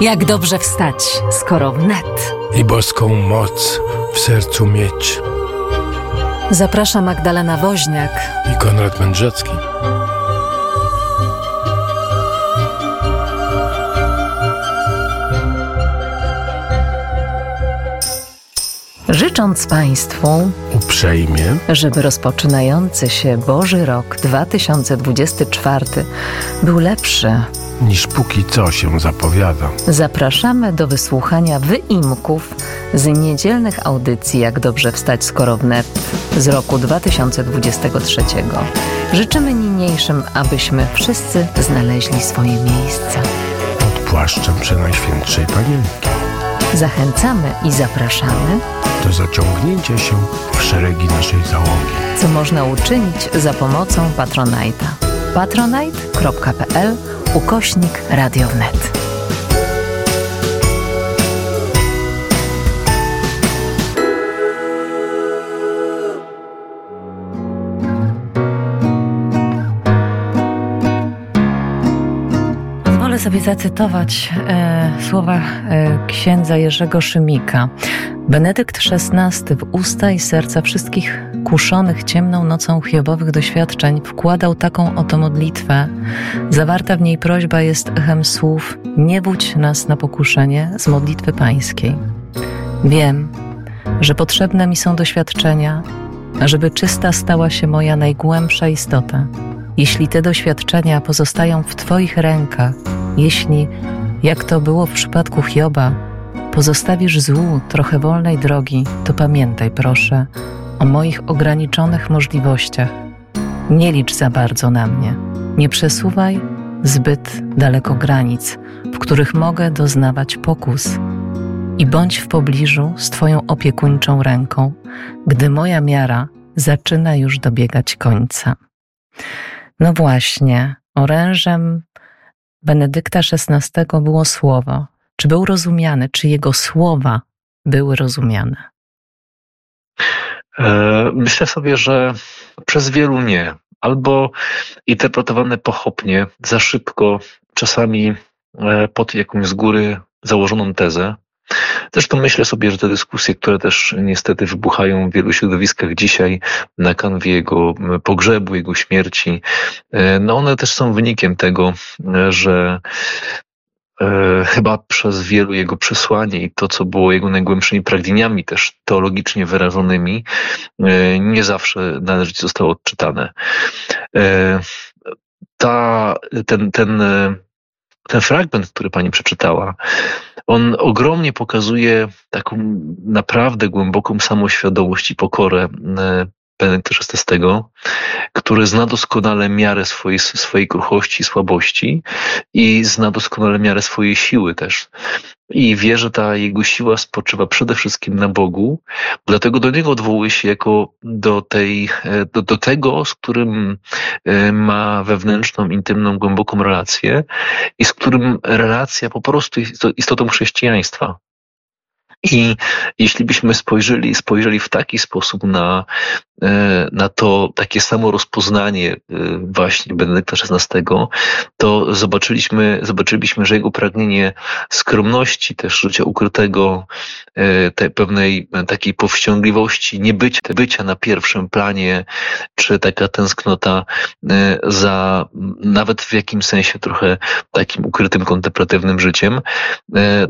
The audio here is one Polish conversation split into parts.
Jak dobrze wstać, skoro wnet. I boską moc w sercu mieć. Zaprasza Magdalena Woźniak i Konrad Mędrzecki. Życząc Państwu uprzejmie, żeby rozpoczynający się Boży Rok 2024 był lepszy niż póki co się zapowiada. Zapraszamy do wysłuchania wyimków z niedzielnych audycji Jak dobrze wstać skoro wnet z roku 2023. Życzymy niniejszym, abyśmy wszyscy znaleźli swoje miejsca. Pod płaszczem Przenajświętszej Panienki. Zachęcamy i zapraszamy do zaciągnięcia się w szeregi naszej załogi. Co można uczynić za pomocą Patronite'a. patronite.pl ukośnik radiownet. Pozwolę sobie zacytować e, słowa e, księdza Jerzego Szymika. Benedykt XVI w usta i serca wszystkich kuszonych ciemną nocą Hiobowych doświadczeń wkładał taką oto modlitwę. Zawarta w niej prośba jest echem słów Nie budź nas na pokuszenie z modlitwy pańskiej. Wiem, że potrzebne mi są doświadczenia, żeby czysta stała się moja najgłębsza istota. Jeśli te doświadczenia pozostają w Twoich rękach, jeśli, jak to było w przypadku Hioba, pozostawisz złu trochę wolnej drogi, to pamiętaj, proszę, o moich ograniczonych możliwościach. Nie licz za bardzo na mnie. Nie przesuwaj zbyt daleko granic, w których mogę doznawać pokus. I bądź w pobliżu z Twoją opiekuńczą ręką, gdy moja miara zaczyna już dobiegać końca. No właśnie, orężem Benedykta XVI było słowo. Czy był rozumiany, czy jego słowa były rozumiane? E, myślę sobie, że przez wielu nie, albo interpretowane pochopnie, za szybko, czasami e, pod jakąś z góry założoną tezę. Zresztą myślę sobie, że te dyskusje, które też niestety wybuchają w wielu środowiskach dzisiaj na kanwie jego pogrzebu, jego śmierci, e, no one też są wynikiem tego, że chyba przez wielu jego przesłanie i to, co było jego najgłębszymi pragnieniami, też teologicznie wyrażonymi, e, nie zawsze należycie zostało odczytane. E, ta, ten, ten, ten fragment, który pani przeczytała, on ogromnie pokazuje taką naprawdę głęboką samoświadomość i pokorę Benedykta XVI, który zna doskonale miarę swojej, swojej kruchości i słabości i zna doskonale miarę swojej siły też. I wie, że ta jego siła spoczywa przede wszystkim na Bogu, dlatego do niego odwołuje się jako do, tej, do, do tego, z którym e, ma wewnętrzną, intymną, głęboką relację i z którym relacja po prostu jest istotą chrześcijaństwa. I jeśli byśmy spojrzeli, spojrzeli w taki sposób na, e, na to takie samo rozpoznanie e, właśnie Benedykta XVI, to zobaczyliśmy, zobaczyliśmy, że jego pragnienie skromności, też życia ukrytego, e, tej pewnej takiej powściągliwości, nie bycia, na pierwszym planie, czy taka tęsknota za nawet w jakimś sensie trochę takim ukrytym, kontemplatywnym życiem,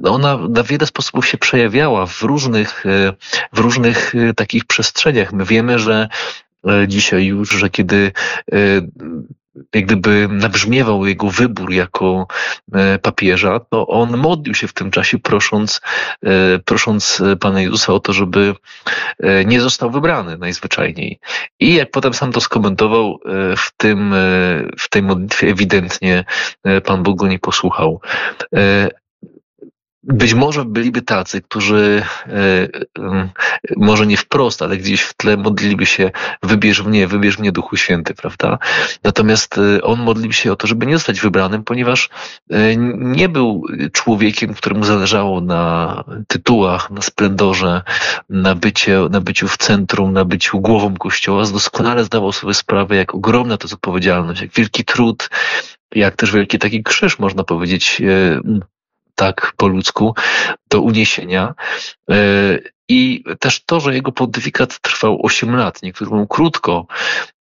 ona na wiele sposobów się przejawia w różnych, e, w różnych e, takich przestrzeniach. My wiemy, że e, dzisiaj już, że kiedy jak gdyby nabrzmiewał jego wybór jako papieża, to on modlił się w tym czasie, prosząc, prosząc Pana Jezusa o to, żeby nie został wybrany najzwyczajniej. I jak potem sam to skomentował, w, tym, w tej modlitwie ewidentnie Pan Bóg go nie posłuchał. Być może byliby tacy, którzy e, może nie wprost, ale gdzieś w tle modliliby się wybierz mnie, wybierz mnie Duchu Święty, prawda? Natomiast e, on modlił się o to, żeby nie zostać wybranym, ponieważ e, nie był człowiekiem, któremu zależało na tytułach, na splendorze, na, bycie, na byciu w centrum, na byciu głową Kościoła. Doskonale zdawał sobie sprawę, jak ogromna to jest odpowiedzialność, jak wielki trud, jak też wielki taki krzyż, można powiedzieć, tak po ludzku, do uniesienia. I też to, że jego pontyfikat trwał 8 lat, niektórym krótko,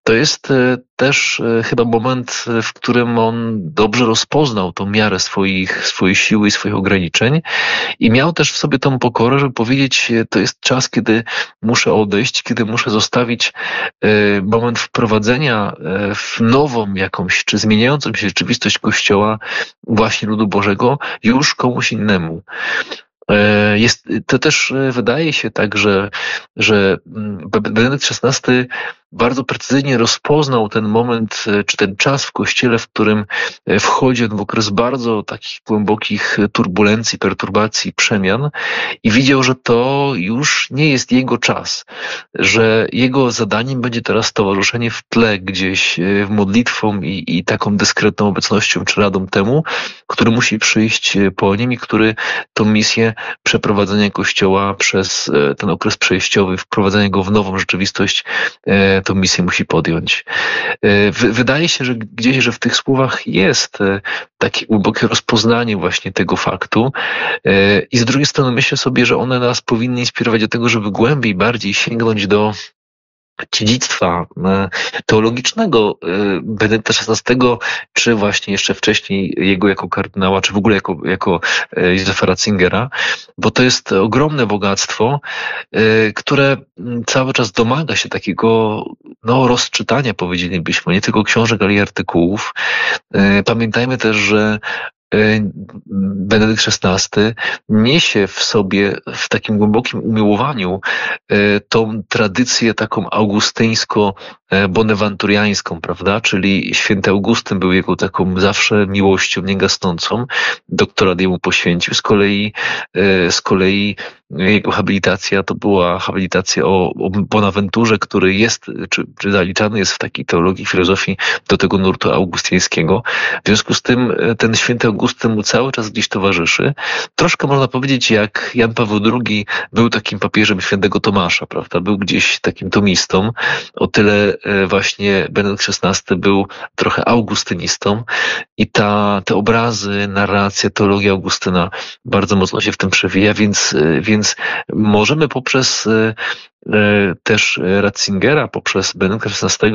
to jest e, też e, chyba moment, e, w którym on dobrze rozpoznał tą miarę swoich, swojej siły i swoich ograniczeń i miał też w sobie tą pokorę, żeby powiedzieć, to jest czas, kiedy muszę odejść, kiedy muszę zostawić moment wprowadzenia w nową jakąś, czy zmieniającą się rzeczywistość Kościoła, właśnie ludu Bożego, już komuś innemu. Jest, to też wydaje się tak, że, że mm, Benedykt XVI bardzo precyzyjnie rozpoznał ten moment, e, czy ten czas w kościele, w którym wchodzi on w okres bardzo takich głębokich turbulencji, perturbacji, przemian i widział, że to już nie jest jego czas, że jego zadaniem będzie teraz towarzyszenie w tle gdzieś w modlitwą i, i taką dyskretną obecnością czy radą temu, który musi przyjść po nim i który tą misję przeprowadzenia Kościoła przez e, ten okres przejściowy, wprowadzenia go w nową rzeczywistość, e, tą misję musi podjąć. E, wydaje się, że gdzieś, że w tych słowach jest takie głębokie rozpoznanie właśnie tego faktu i z drugiej strony myślę sobie, że one nas powinny inspirować do tego, żeby głębiej, bardziej sięgnąć do dziedzictwa e, teologicznego e, Benedykta XVI, czy właśnie jeszcze wcześniej jego jako kardynała, czy w ogóle jako, jako e, Józefa Ratzingera, bo to jest ogromne bogactwo, które cały czas domaga się takiego no, rozczytania, powiedzielibyśmy, nie tylko książek, ale i artykułów. Pamiętajmy też, że Benedykt XVI niesie w sobie, w takim głębokim umiłowaniu, y, tą tradycję taką augustyńsko-bonewanturiańską, prawda? Czyli święty Augustyn był jego taką zawsze miłością niegasnącą, doktorat jemu poświęcił. Z kolei, y, z kolei jego habilitacja to była habilitacja o, o Bonaventurze, który jest, czy, czy zaliczany jest w takiej teologii, filozofii do tego nurtu augustyńskiego. W związku z tym ten święty Augustyn mu cały czas gdzieś towarzyszy. Troszkę można powiedzieć, jak Jan Paweł II był takim papieżem świętego Tomasza, prawda? Był gdzieś takim tomistą. O tyle e, właśnie Benedykt XVI był trochę augustynistą i ta, te obrazy, narracja, teologia Augustyna bardzo mocno się w tym przewija, więc, e, więc możemy poprzez E, też Ratzingera poprzez Benedykta XVI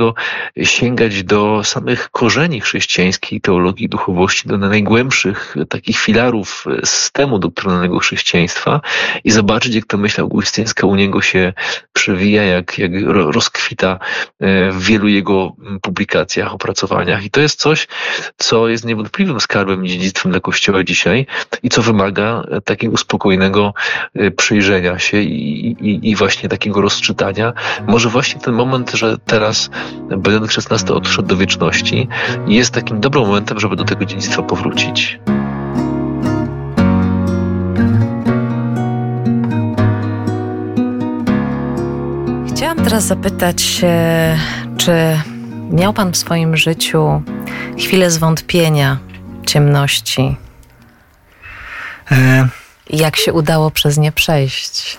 sięgać do samych korzeni chrześcijańskiej teologii duchowości, do najgłębszych takich filarów systemu doktrynalnego chrześcijaństwa i zobaczyć, jak ta myśl augustyńska u niego się przewija, jak, jak rozkwita e, w wielu jego publikacjach, opracowaniach. I to jest coś, co jest niewątpliwym skarbem i dziedzictwem dla Kościoła dzisiaj i co wymaga takiego spokojnego e, przyjrzenia się i, i, i właśnie takiego rozczytania, może właśnie ten moment, że teraz Benedykt XVI odszedł do wieczności, jest takim dobrym momentem, żeby do tego dziedzictwa powrócić. Chciałam teraz zapytać, czy miał Pan w swoim życiu chwilę zwątpienia, ciemności? E... Jak się udało przez nie przejść?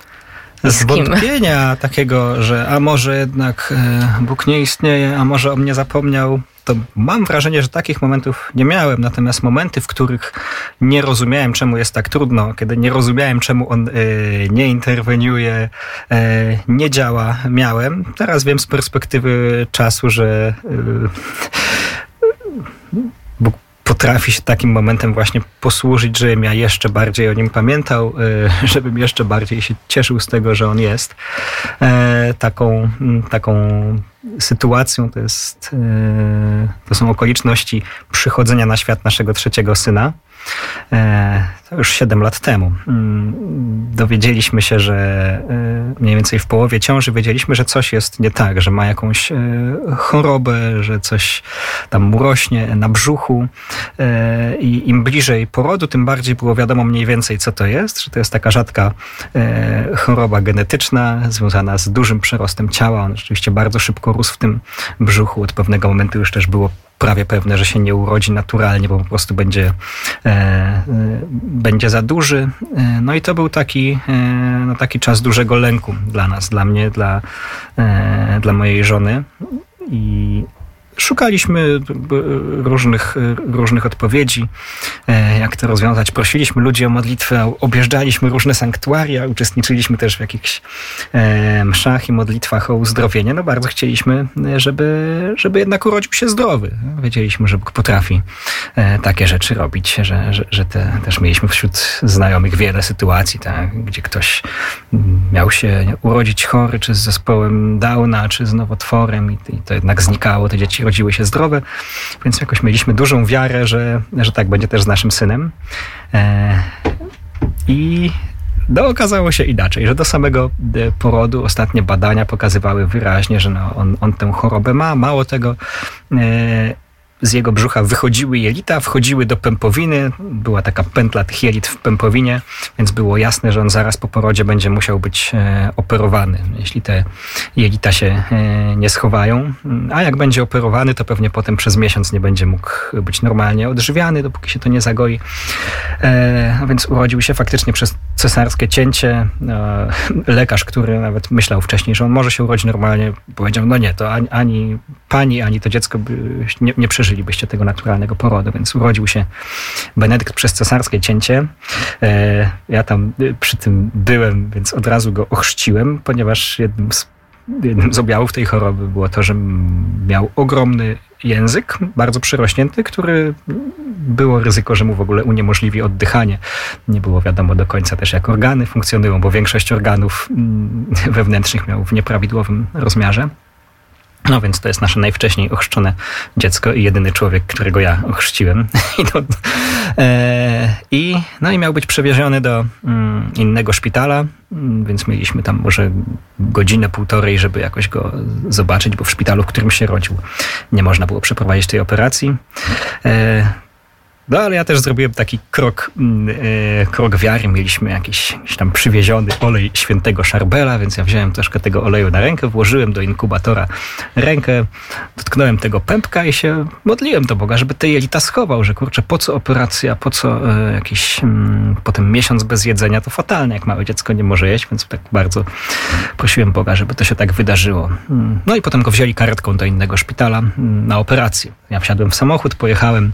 Zwątpienia takiego, że a może jednak e, Bóg nie istnieje, a może o mnie zapomniał, to mam wrażenie, że takich momentów nie miałem. Natomiast momenty, w których nie rozumiałem, czemu jest tak trudno, kiedy nie rozumiałem, czemu on y, nie interweniuje, y, nie działa, miałem. Teraz wiem z perspektywy czasu, że y, potrafi się takim momentem właśnie posłużyć, żebym ja jeszcze bardziej o nim pamiętał, e, żebym jeszcze bardziej się cieszył z tego, że on jest. E, taką, taką sytuacją to, jest, e, to są okoliczności przychodzenia na świat naszego trzeciego syna. E, to już 7 lat temu. Mm, dowiedzieliśmy się, że e, mniej więcej w połowie ciąży wiedzieliśmy, że coś jest nie tak, że ma jakąś e, chorobę, że coś tam mu rośnie na brzuchu i im bliżej porodu, tym bardziej było wiadomo mniej więcej, co to jest, że to jest taka rzadka choroba genetyczna związana z dużym przerostem ciała. On rzeczywiście bardzo szybko rósł w tym brzuchu. Od pewnego momentu już też było prawie pewne, że się nie urodzi naturalnie, bo po prostu będzie, e, e, będzie za duży. E, no i to był taki, e, no taki czas dużego lęku dla nas, dla mnie, dla, e, dla mojej żony. I szukaliśmy różnych, różnych odpowiedzi, jak to rozwiązać. Prosiliśmy ludzi o modlitwę, objeżdżaliśmy różne sanktuaria, uczestniczyliśmy też w jakichś e, mszach i modlitwach o uzdrowienie. No bardzo chcieliśmy, żeby, żeby jednak urodził się zdrowy. Wiedzieliśmy, że Bóg potrafi e, takie rzeczy robić, że, że, że te, też mieliśmy wśród znajomych wiele sytuacji, tak, gdzie ktoś miał się urodzić chory, czy z zespołem Downa, czy z nowotworem i, i to jednak znikało, te dzieci rodziły się zdrowe, więc jakoś mieliśmy dużą wiarę, że, że tak będzie też z naszym synem. E, I no, okazało się inaczej, że do samego e, porodu ostatnie badania pokazywały wyraźnie, że no, on, on tę chorobę ma. Mało tego, e, z jego brzucha wychodziły jelita, wchodziły do pępowiny. Była taka pętla tych jelit w pępowinie, więc było jasne, że on zaraz po porodzie będzie musiał być e, operowany, jeśli te jelita się e, nie schowają. A jak będzie operowany, to pewnie potem przez miesiąc nie będzie mógł być normalnie odżywiany, dopóki się to nie zagoi. E, a więc urodził się faktycznie przez cesarskie cięcie. Lekarz, który nawet myślał wcześniej, że on może się urodzić normalnie, powiedział, no nie, to ani, ani pani, ani to dziecko by nie, nie przeżyli przeżylibyście tego naturalnego porodu. Więc urodził się Benedykt przez cesarskie cięcie. E, ja tam przy tym byłem, więc od razu go ochrzciłem, ponieważ jednym z jednym z objawów tej choroby było to, że miał ogromny język, bardzo przyrośnięty, który było ryzyko, że mu w ogóle uniemożliwi oddychanie. Nie było wiadomo do końca też, jak organy funkcjonują, bo większość organów mm, wewnętrznych miał w nieprawidłowym rozmiarze. No więc to jest nasze najwcześniej ochrzczone dziecko i jedyny człowiek, którego ja ochrzciłem. I, to, e, i, no i miał być przewieziony do mm, innego szpitala, mm, więc mieliśmy tam może godzinę, półtorej, żeby jakoś go zobaczyć, bo w szpitalu, w którym się rodził, nie można było przeprowadzić tej operacji. E, no ale ja też zrobiłem taki krok, yy, krok wiary. Mieliśmy jakiś, jakiś, tam przywieziony olej świętego szarbela, więc ja wziąłem troszkę tego oleju na rękę, włożyłem do inkubatora rękę, dotknąłem tego pępka i się modliłem do Boga, żeby te jelita schował, że kurczę, po co operacja, po co yy, jakiś yy, potem miesiąc bez jedzenia, to fatalne, jak małe dziecko nie może jeść, więc tak bardzo prosiłem Boga, żeby to się tak wydarzyło. Mm, no i potem go wzięli karetką do innego szpitala na operację. Ja wsiadłem w samochód, pojechałem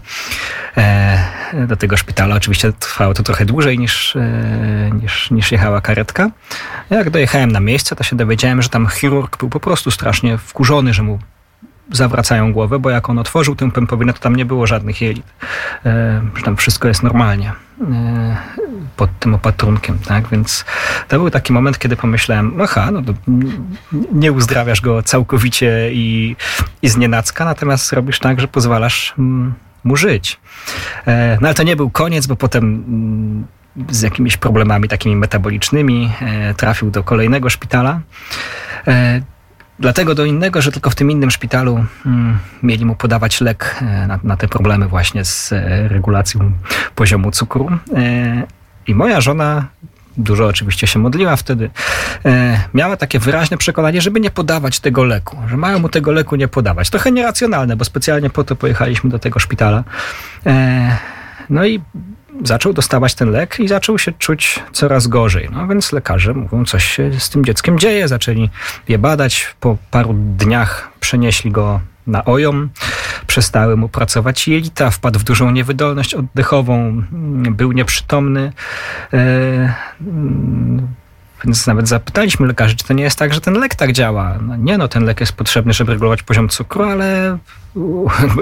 e, do tego szpitala. Oczywiście trwało to trochę dłużej niż, e, niż, niż jechała karetka. Jak dojechałem na miejsce, to się dowiedziałem, że tam chirurg był po prostu strasznie wkurzony, że mu zawracają głowę, bo jak on otworzył tę pępowinę, to tam nie było żadnych jelit. E, że tam wszystko jest normalnie e, pod tym opatrunkiem, tak? Więc to był taki moment, kiedy pomyślałem, no ha, no nie uzdrawiasz go całkowicie i, i znienacka, natomiast robisz tak, że pozwalasz mm, mu żyć. E, no ale to nie był koniec, bo potem mm, z jakimiś problemami takimi metabolicznymi e, trafił do kolejnego szpitala. E, dlatego do innego, że tylko w tym innym szpitalu mm, mieli mu podawać lek na, na te problemy właśnie z regulacją poziomu cukru. I moja żona dużo oczywiście się modliła wtedy, e, miała takie wyraźne przekonanie, żeby nie podawać tego leku, że mają mu tego leku nie podawać. Trochę nieracjonalne, bo specjalnie po to pojechaliśmy do tego szpitala. E, no i zaczął dostawać ten lek i zaczął się czuć coraz gorzej. No więc lekarze mówią, coś się z tym dzieckiem dzieje. Zaczęli je badać. Po paru dniach przenieśli go na ojom, przestały mu pracować jelita, wpadł w dużą niewydolność oddechową, był nieprzytomny. E, więc nawet zapytaliśmy lekarzy, czy to nie jest tak, że ten lek tak działa. No nie, no ten lek jest potrzebny, żeby regulować poziom cukru, ale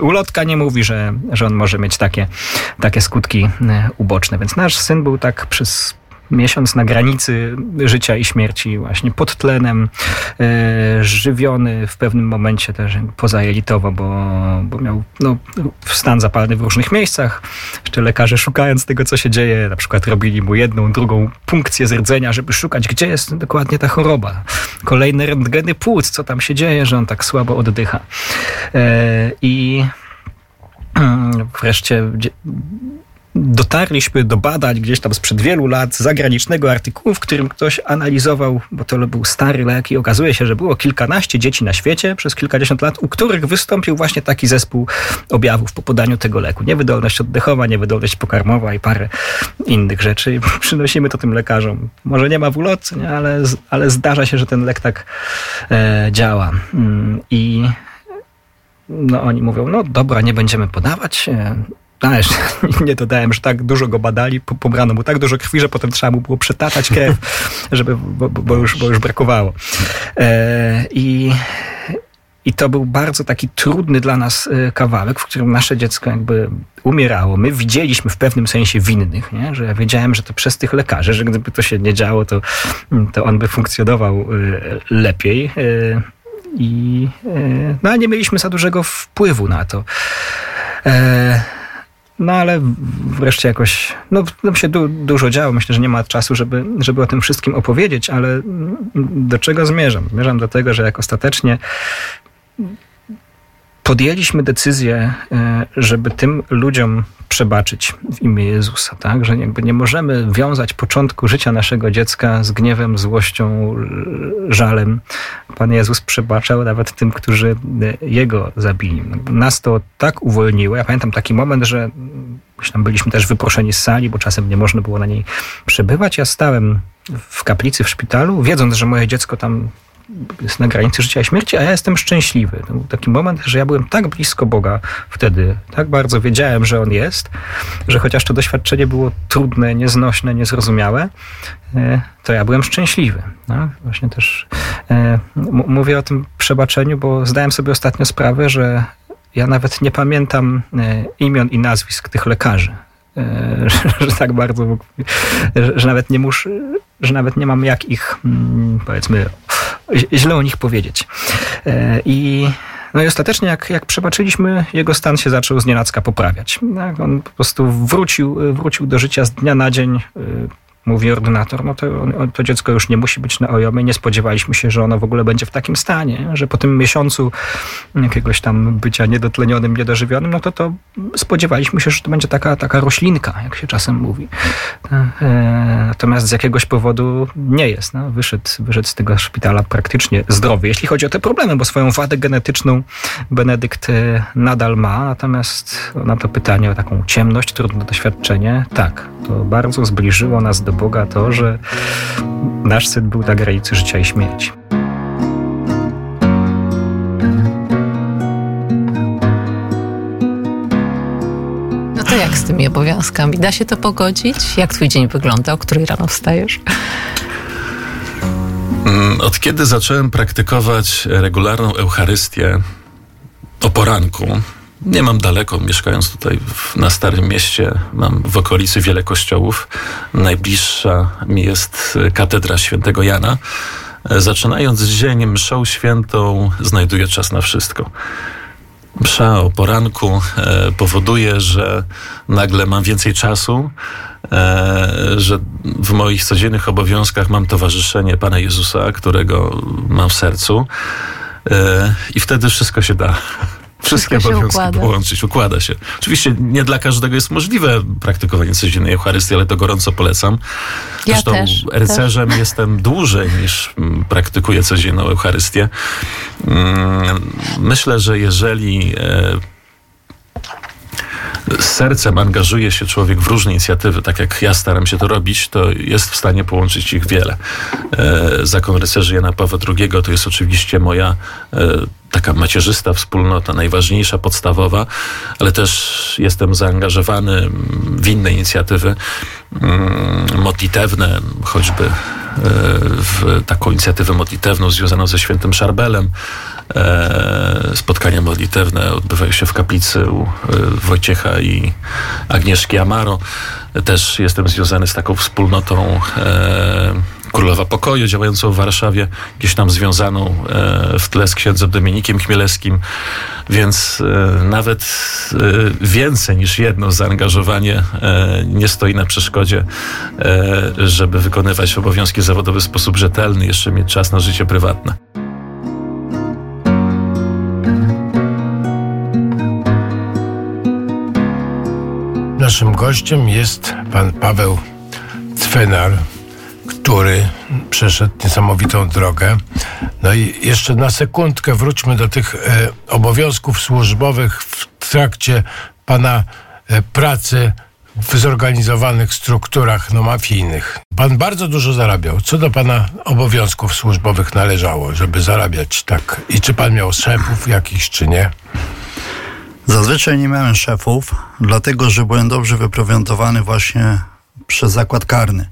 ulotka nie mówi, że, że on może mieć takie, takie skutki e, uboczne. Więc nasz syn był tak przez miesiąc na granicy życia i śmierci, właśnie pod tlenem, e, żywiony w pewnym momencie też pozajelitowo, bo, bo miał no, stan zapalny w różnych miejscach. Jeszcze lekarze szukając tego, co się dzieje, na przykład robili mu jedną, drugą punkcję z rdzenia, żeby szukać, gdzie jest dokładnie ta choroba. Kolejne rentgeny płuc, co tam się dzieje, że on tak słabo oddycha. E, I wreszcie dotarliśmy do badań gdzieś tam sprzed wielu lat zagranicznego artykułu, w którym ktoś analizował, bo to był stary lek i okazuje się, że było kilkanaście dzieci na świecie przez kilkadziesiąt lat, u których wystąpił właśnie taki zespół objawów po podaniu tego leku. Niewydolność oddechowa, niewydolność pokarmowa i parę innych rzeczy. Przynosimy to tym lekarzom. Może nie ma w ulotce, ale, ale zdarza się, że ten lek tak e, działa. Mm, I no oni mówią, no dobra, nie będziemy podawać. E, Ależ nie dodałem, że tak dużo go badali, pobrano mu tak dużo krwi, że potem trzeba mu było przetatać krew, żeby, bo, bo, już, bo już brakowało. E, I i to był bardzo taki trudny dla nas e, kawałek, w którym nasze dziecko jakby umierało. My widzieliśmy w pewnym sensie winnych, nie? że ja wiedziałem, że to przez tych lekarzy, że gdyby to się nie działo, to, to on by funkcjonował e, lepiej. I, no, ale nie mieliśmy za dużego wpływu na to. No ale wreszcie jakoś, no tam się du, dużo działo. Myślę, że nie ma czasu, żeby, żeby o tym wszystkim opowiedzieć, ale do czego zmierzam? Zmierzam do tego, że jak ostatecznie podjęliśmy decyzję, e, żeby tym ludziom przebaczyć w imię Jezusa, tak? Że jakby nie możemy wiązać początku życia naszego dziecka z gniewem, złością, żalem. Pan Jezus przebaczał nawet tym, którzy e, Jego zabili. Nas to tak uwolniło. Ja pamiętam taki moment, że tam byliśmy też wyproszeni z sali, bo czasem nie można było na niej przebywać. Ja stałem w kaplicy w szpitalu, wiedząc, że moje dziecko tam jest na granicy życia i śmierci, a ja jestem szczęśliwy. To był taki moment, że ja byłem tak blisko Boga wtedy, tak bardzo wiedziałem, że On jest, że chociaż to doświadczenie było trudne, nieznośne, niezrozumiałe, e, to ja byłem szczęśliwy. No, właśnie też e, mówię o tym przebaczeniu, bo zdałem sobie ostatnio sprawę, że ja nawet nie pamiętam e, imion i nazwisk tych lekarzy. Że, tak bardzo, że, że nawet nie muszę, że nawet nie mam jak ich, mm, powiedzmy, źle o nich powiedzieć. E, I no i ostatecznie, jak, jak przebaczyliśmy, jego stan się zaczął z nienacka poprawiać. On po prostu wrócił, wrócił do życia z dnia na dzień e, mówi ordynator, no to, to dziecko już nie musi być na ojomie. Nie spodziewaliśmy się, że ono w ogóle będzie w takim stanie, że po tym miesiącu jakiegoś tam bycia niedotlenionym, niedożywionym, no to to spodziewaliśmy się, że to będzie taka, taka roślinka, jak się czasem mówi. E, natomiast z jakiegoś powodu nie jest. No. Wyszedł, wyszedł z tego szpitala praktycznie zdrowy, jeśli chodzi o te problemy, bo swoją wadę genetyczną Benedykt e, nadal ma, natomiast na to pytanie o taką ciemność, trudne doświadczenie, tak, to bardzo zbliżyło nas do Boga to, że nasz syn był na granicy życia i śmierci. No to jak z tymi obowiązkami? Da się to pogodzić? Jak twój dzień wygląda? O której rano wstajesz? Mm, od kiedy zacząłem praktykować regularną Eucharystię o poranku, nie mam daleko, mieszkając tutaj w, na Starym Mieście, mam w okolicy wiele kościołów. Najbliższa mi jest katedra świętego Jana. Zaczynając dzień mszą świętą, znajduję czas na wszystko. Msza o poranku e, powoduje, że nagle mam więcej czasu, e, że w moich codziennych obowiązkach mam towarzyszenie Pana Jezusa, którego mam w sercu e, i wtedy wszystko się da. Wszystkie obowiązki układa. połączyć, układa się. Oczywiście nie dla każdego jest możliwe praktykowanie codziennej Eucharystii, ale to gorąco polecam. Zresztą ja też, rycerzem też. jestem dłużej niż mm, praktykuję codzienną Eucharystię. Mm, myślę, że jeżeli e, z sercem angażuje się człowiek w różne inicjatywy, tak jak ja staram się to robić, to jest w stanie połączyć ich wiele. E, Zakon rycerzy Jana Pawła II to jest oczywiście moja e, taka macierzysta wspólnota, najważniejsza, podstawowa, ale też jestem zaangażowany w inne inicjatywy mm, modlitewne, choćby e, w taką inicjatywę modlitewną związaną ze świętym Szarbelem. E, spotkania modlitewne odbywają się w kaplicy u e, Wojciecha i Agnieszki Amaro. Też jestem związany z taką wspólnotą Królowa Pokoju działającą w Warszawie, gdzieś tam związaną e, w tle z księdzem Dominikiem Chmielewskim, więc e, nawet e, więcej niż jedno zaangażowanie nie stoi na przeszkodzie, żeby wykonywać obowiązki zawodowe w sposób rzetelny, jeszcze mieć czas na życie prywatne. Naszym gościem jest pan Paweł Cwenar, który przeszedł niesamowitą drogę. No i jeszcze na sekundkę wróćmy do tych e, obowiązków służbowych w trakcie pana e, pracy w zorganizowanych strukturach no, mafijnych. Pan bardzo dużo zarabiał. Co do pana obowiązków służbowych należało, żeby zarabiać tak? I czy pan miał szefów jakichś, czy nie? Zazwyczaj nie miałem szefów, dlatego że byłem dobrze wyprowiantowany właśnie przez zakład karny.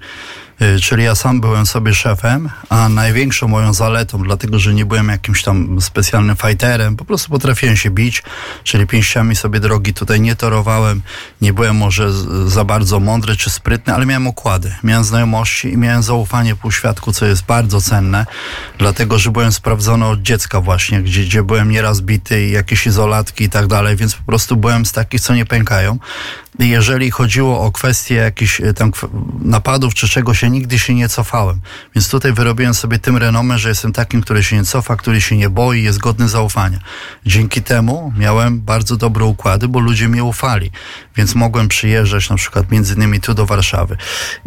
Y, czyli ja sam byłem sobie szefem, a największą moją zaletą, dlatego że nie byłem jakimś tam specjalnym fighterem, po prostu potrafiłem się bić, czyli pięściami sobie drogi tutaj nie torowałem, nie byłem może za bardzo mądry czy sprytny, ale miałem okłady, miałem znajomości i miałem zaufanie półświadku, co jest bardzo cenne, dlatego że byłem sprawdzony od dziecka właśnie, gdzie, gdzie byłem nieraz bity i jakieś izolatki i tak dalej, więc po prostu byłem z takich, co nie pękają. Jeżeli chodziło o kwestie jakichś e, tam napadów czy czegoś, nigdy się nie cofałem. Więc tutaj wyrobiłem sobie tym renomę, że jestem takim, który się nie cofa, który się nie boi, jest godny zaufania. Dzięki temu miałem bardzo dobre układy, bo ludzie mi ufali. Więc mogłem przyjeżdżać na przykład między innymi tu do Warszawy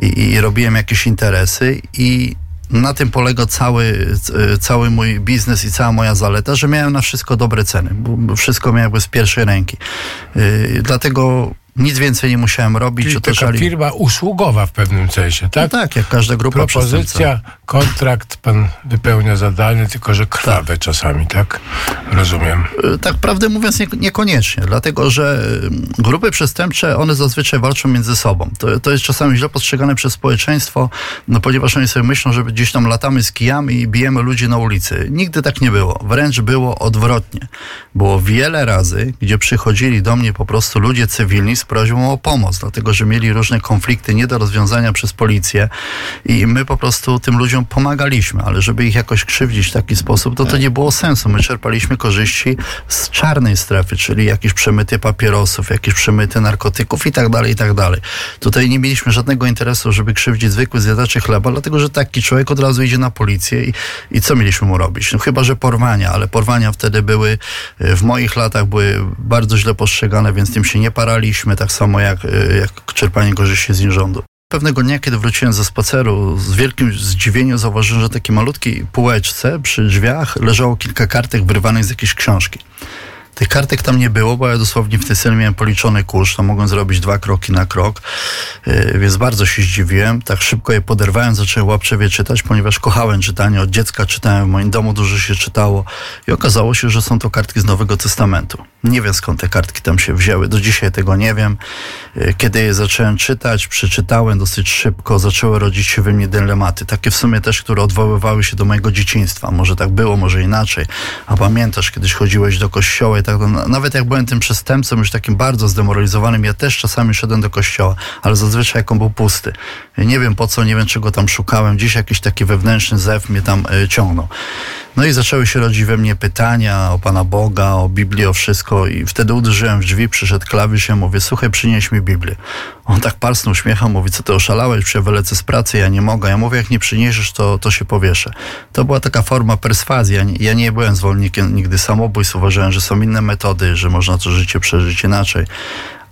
i, i robiłem jakieś interesy i na tym polega cały, e, cały mój biznes i cała moja zaleta, że miałem na wszystko dobre ceny, bo wszystko miałem z pierwszej ręki. Yy, dlatego nic więcej nie musiałem robić. Czyli taka firma usługowa w pewnym sensie, tak? No tak, jak każda grupa Propozycja, kontrakt, pan wypełnia zadanie, tylko że krwawe tak. czasami, tak? Rozumiem. E, tak prawdę mówiąc nie, niekoniecznie, dlatego że e, grupy przestępcze, one zazwyczaj walczą między sobą. To, to jest czasami źle postrzegane przez społeczeństwo, no ponieważ oni sobie myślą, że gdzieś tam latamy z kijami i bijemy ludzi na ulicy. Nigdy tak nie było. Wręcz było odwrotnie. Było wiele razy, gdzie przychodzili do mnie po prostu ludzie cywilni z prośbą o pomoc, dlatego że mieli różne konflikty nie do rozwiązania przez policję i my po prostu tym ludziom pomagaliśmy, ale żeby ich jakoś krzywdzić w taki sposób, to to nie było sensu. My czerpaliśmy korzyści z czarnej strefy, czyli jakieś przemyty papierosów, jakieś przemyty narkotyków i tak dalej, i tak dalej. Tutaj nie mieliśmy żadnego interesu, żeby krzywdzić zwykły zjadaczy chleba, dlatego że taki człowiek od razu idzie na policję i, i co mieliśmy mu robić? No chyba, że porwania, ale porwania wtedy były, e, w moich latach były bardzo źle postrzegane, więc tym się nie paraliśmy tak samo jak, y, jak czerpanie korzyści z nierządu. Pewnego dnia, kiedy wróciłem ze spaceru, z wielkim zdziwieniem zauważyłem, że w takiej malutkiej półeczce przy drzwiach leżało kilka kartek wyrwanych z jakiejś książki. Tych kartek tam nie było, bo ja dosłownie w celi miałem policzony kurz, tam mogłem zrobić dwa kroki na krok, yy, więc bardzo się zdziwiłem. Tak szybko je poderwałem, zacząłem łapczewie czytać, ponieważ kochałem czytanie. Od dziecka czytałem, w moim domu dużo się czytało i okazało się, że są to kartki z Nowego Testamentu. Nie wiem skąd te kartki tam się wzięły, do dzisiaj tego nie wiem. Yy, kiedy je zacząłem czytać, przeczytałem dosyć szybko, zaczęły rodzić się we mnie dylematy, takie w sumie też, które odwoływały się do mojego dzieciństwa. Może tak było, może inaczej. A pamiętasz, kiedyś chodziłeś do kościoła i tak, no, nawet jak byłem tym przestępcą, już takim bardzo zdemoralizowanym, ja też czasami szedłem do kościoła, ale zazwyczaj jak on był pusty. Ja nie wiem po co, nie wiem czego tam szukałem, gdzieś jakiś taki wewnętrzny zew mnie tam y, ciągnął. No i zaczęły się rodzić we mnie pytania o Pana Boga, o Biblię, o wszystko i wtedy uderzyłem w drzwi, przyszedł klawisz i mówię, słuchaj, przynieś mi Biblię. On tak parsnął śmiechem, mówi, co ty oszalałeś, przecież wylecę z pracy, ja nie mogę. Ja mówię, jak nie przyniesiesz, to, to się powieszę. To była taka forma perswazji. Ja nie, ja nie byłem zwolennikiem nigdy samobójstw, uważałem, że są inne metody, że można to życie przeżyć inaczej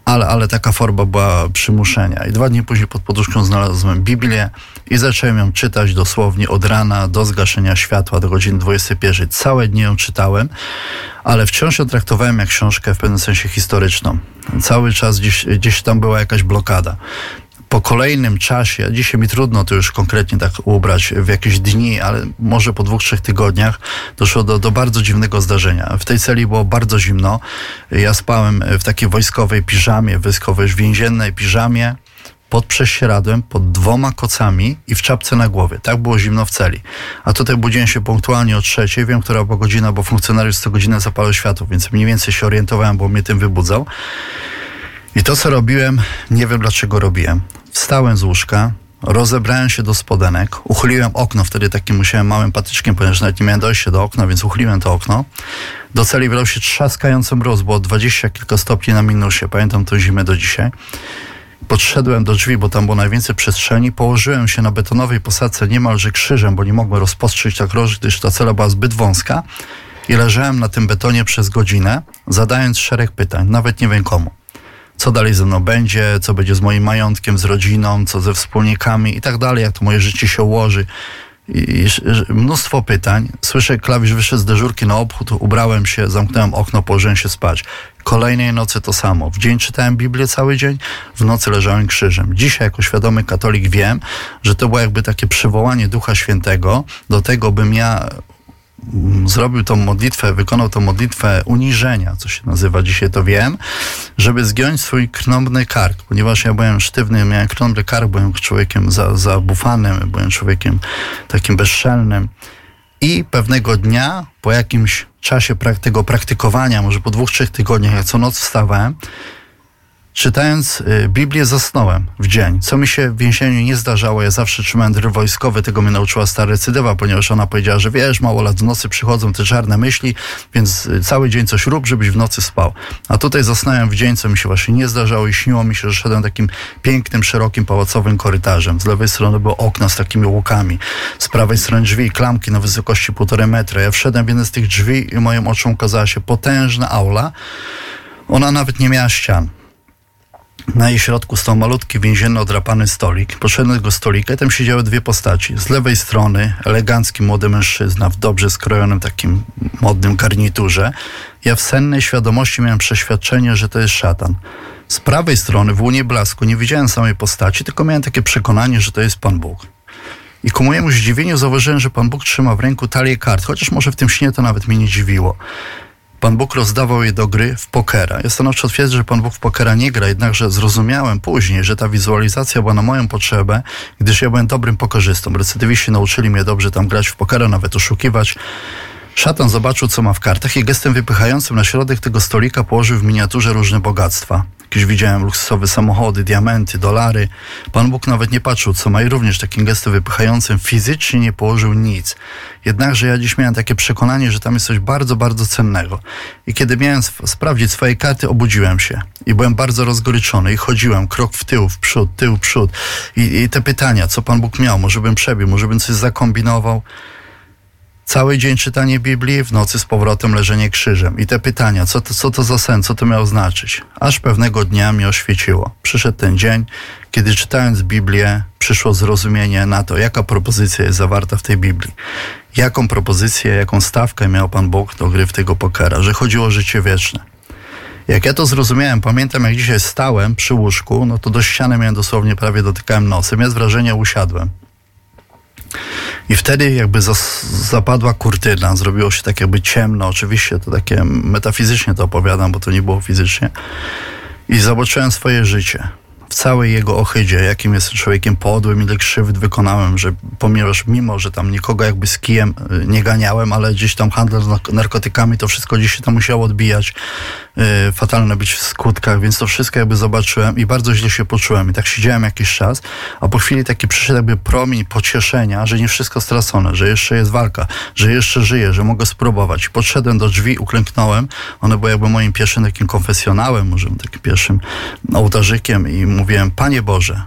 ale, ale taka forma była przymuszenia. I dwa dni później pod poduszką znalazłem Biblię i zacząłem ją czytać dosłownie od rana do zgaszenia światła do godziny 21. Całe dnie ją czytałem, ale wciąż ją traktowałem jak książkę w pewnym sensie historyczną. Cały czas gdzieś, gdzieś tam była jakaś blokada po kolejnym czasie, dzisiaj mi trudno to już konkretnie tak ubrać w jakieś dni, ale może po dwóch, trzech tygodniach doszło do, do bardzo dziwnego zdarzenia. W tej celi było bardzo zimno. Ja spałem w takiej wojskowej piżamie, wojskowej więziennej piżamie pod prześcieradłem, pod dwoma kocami i w czapce na głowie. Tak było zimno w celi. A tutaj budziłem się punktualnie o trzeciej. Wiem, która była godzina, bo funkcjonariusz co godzinę zapalał światło, więc mniej więcej się orientowałem, bo mnie tym wybudzał. I to, co robiłem, nie wiem dlaczego robiłem. Wstałem z łóżka, rozebrałem się do spodenek, uchyliłem okno, wtedy takim musiałem małym patyczkiem, ponieważ nawet nie miałem dojścia do okna, więc uchyliłem to okno. Do celi wylał się trzaskający mróz, było 20 kilka stopni na minusie, pamiętam tę zimę do dzisiaj. Podszedłem do drzwi, bo tam było najwięcej przestrzeni, położyłem się na betonowej posadzce niemalże krzyżem, bo nie mogłem rozpostrzyć tak roży, gdyż ta cela była zbyt wąska. I leżałem na tym betonie przez godzinę, zadając szereg pytań, nawet nie wiem komu co dalej ze mną będzie, co będzie z moim majątkiem, z rodziną, co ze wspólnikami i tak dalej, jak to moje życie się ułoży. I mnóstwo pytań. Słyszę, klawisz wyszedł z dyżurki na obchód, ubrałem się, zamknąłem okno, położyłem się spać. Kolejnej nocy to samo. W dzień czytałem Biblię cały dzień, w nocy leżałem krzyżem. Dzisiaj, jako świadomy katolik, wiem, że to było jakby takie przywołanie Ducha Świętego do tego, bym ja zrobił tą modlitwę, wykonał tą modlitwę uniżenia, co się nazywa, dzisiaj to wiem, żeby zgiąć swój krnąbny kark, ponieważ ja byłem sztywny, miałem krnąbny kark, byłem człowiekiem za, zabufanym, byłem człowiekiem takim bezszelnym. I pewnego dnia, po jakimś czasie prak tego praktykowania, może po dwóch, trzech tygodniach, jak co noc wstawałem, Czytając y, Biblię zasnąłem w dzień, co mi się w więzieniu nie zdarzało. Ja zawsze trzymałem dryl wojskowy, tego mnie nauczyła stara recydywa, ponieważ ona powiedziała, że wiesz, mało lat w nocy przychodzą te czarne myśli, więc y, cały dzień coś rób, żebyś w nocy spał. A tutaj zasnąłem w dzień, co mi się właśnie nie zdarzało i śniło mi się, że szedłem takim pięknym, szerokim, pałacowym korytarzem. Z lewej strony były okna z takimi łukami, z prawej strony drzwi, klamki na wysokości półtorej metra. Ja wszedłem w jedne z tych drzwi i moim oczom ukazała się potężna aula. Ona nawet nie miała ścian na jej środku stał malutki, więzienny, odrapany stolik. Poszedłem do stolika i tam siedziały dwie postaci. Z lewej strony elegancki młody mężczyzna w dobrze skrojonym takim modnym garniturze. Ja w sennej świadomości miałem przeświadczenie, że to jest szatan. Z prawej strony w łunie blasku nie widziałem samej postaci, tylko miałem takie przekonanie, że to jest Pan Bóg. I ku mojemu zdziwieniu zauważyłem, że Pan Bóg trzyma w ręku talię kart, chociaż może w tym śnie to nawet mnie nie dziwiło. Pan Bóg rozdawał je do gry w pokera. Ja stanowczo twierdzę, że Pan Bóg w pokera nie gra, jednakże zrozumiałem później, że ta wizualizacja była na moją potrzebę, gdyż ja byłem dobrym pokorzystą. Recydywiści nauczyli mnie dobrze tam grać w pokera, nawet oszukiwać. Szatan zobaczył, co ma w kartach i gestem wypychającym na środek tego stolika położył w miniaturze różne bogactwa. Jakieś widziałem luksusowe samochody, diamenty, dolary. Pan Bóg nawet nie patrzył, co ma i również takim gestem wypychającym fizycznie nie położył nic. Jednakże ja dziś miałem takie przekonanie, że tam jest coś bardzo, bardzo cennego. I kiedy miałem sprawdzić swoje karty, obudziłem się. I byłem bardzo rozgoryczony i chodziłem krok w tył, w przód, tył, przód. I, i te pytania, co Pan Bóg miał, może bym przebił, może bym coś zakombinował. Cały dzień czytanie Biblii, w nocy z powrotem leżenie krzyżem. I te pytania, co to, co to za sen, co to miało znaczyć? Aż pewnego dnia mi oświeciło. Przyszedł ten dzień, kiedy czytając Biblię, przyszło zrozumienie na to, jaka propozycja jest zawarta w tej Biblii. Jaką propozycję, jaką stawkę miał Pan Bóg do gry w tego pokera, że chodziło o życie wieczne. Jak ja to zrozumiałem, pamiętam jak dzisiaj stałem przy łóżku, no to do ściany miałem dosłownie prawie dotykałem nosem. Ja z wrażenia usiadłem. I wtedy jakby zapadła kurtyna, zrobiło się tak jakby ciemno. Oczywiście to takie metafizycznie to opowiadam, bo to nie było fizycznie. I zobaczyłem swoje życie w całej jego ohydzie, jakim jest człowiekiem podłym, ile krzywd wykonałem, że ponieważ mimo, że tam nikogo jakby z kijem y, nie ganiałem, ale gdzieś tam handel z narkotykami, to wszystko gdzieś się tam musiało odbijać, fatalne być w skutkach, więc to wszystko jakby zobaczyłem i bardzo źle się poczułem i tak siedziałem jakiś czas, a po chwili taki przyszedł jakby promień pocieszenia, że nie wszystko stracone, że jeszcze jest walka, że jeszcze żyję, że mogę spróbować. Podszedłem do drzwi, uklęknąłem, one były jakby moim pierwszym takim konfesjonałem, może takim pierwszym ołtarzykiem i mówiłem, Panie Boże,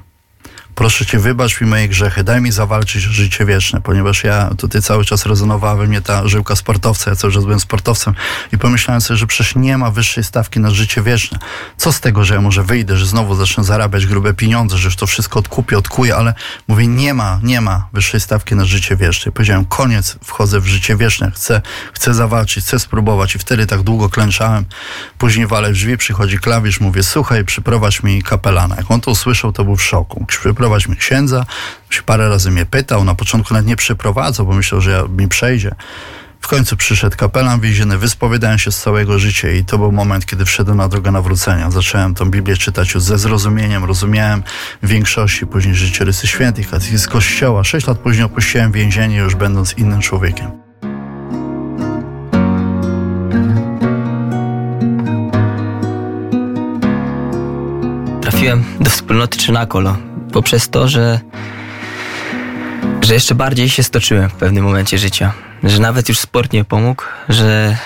proszę Cię, wybacz mi moje grzechy, daj mi zawalczyć o życie wieczne, ponieważ ja tutaj cały czas rezonowała we mnie ta żyłka sportowca, ja cały czas byłem sportowcem i pomyślałem sobie, że przecież nie ma wyższej stawki na życie wieczne. Co z tego, że ja może wyjdę, że znowu zacznę zarabiać grube pieniądze, że to wszystko odkupię, odkuję, ale mówię, nie ma, nie ma wyższej stawki na życie wieczne. I powiedziałem, koniec, wchodzę w życie wieczne, chcę, chcę zawalczyć, chcę spróbować i wtedy tak długo klęczałem. Później walę drzwi, przychodzi klawisz, mówię, słuchaj, przyprowadź mi kapelana. Jak on to usłyszał, to był w szoku przyprowadź mi księdza. Się parę razy mnie pytał, na początku nawet nie przyprowadzał, bo myślał, że ja, mi przejdzie. W końcu przyszedł kapelan więzienny, wyspowiadałem się z całego życia i to był moment, kiedy wszedłem na drogę nawrócenia. Zacząłem tą Biblię czytać ze zrozumieniem, rozumiałem większości później życiorysy świętych, z kościoła. Sześć lat później opuściłem więzienie, już będąc innym człowiekiem. Trafiłem do wspólnoty Trzynakolo poprzez to, że, że jeszcze bardziej się stoczyłem w pewnym momencie życia. Że nawet już sport nie pomógł, że,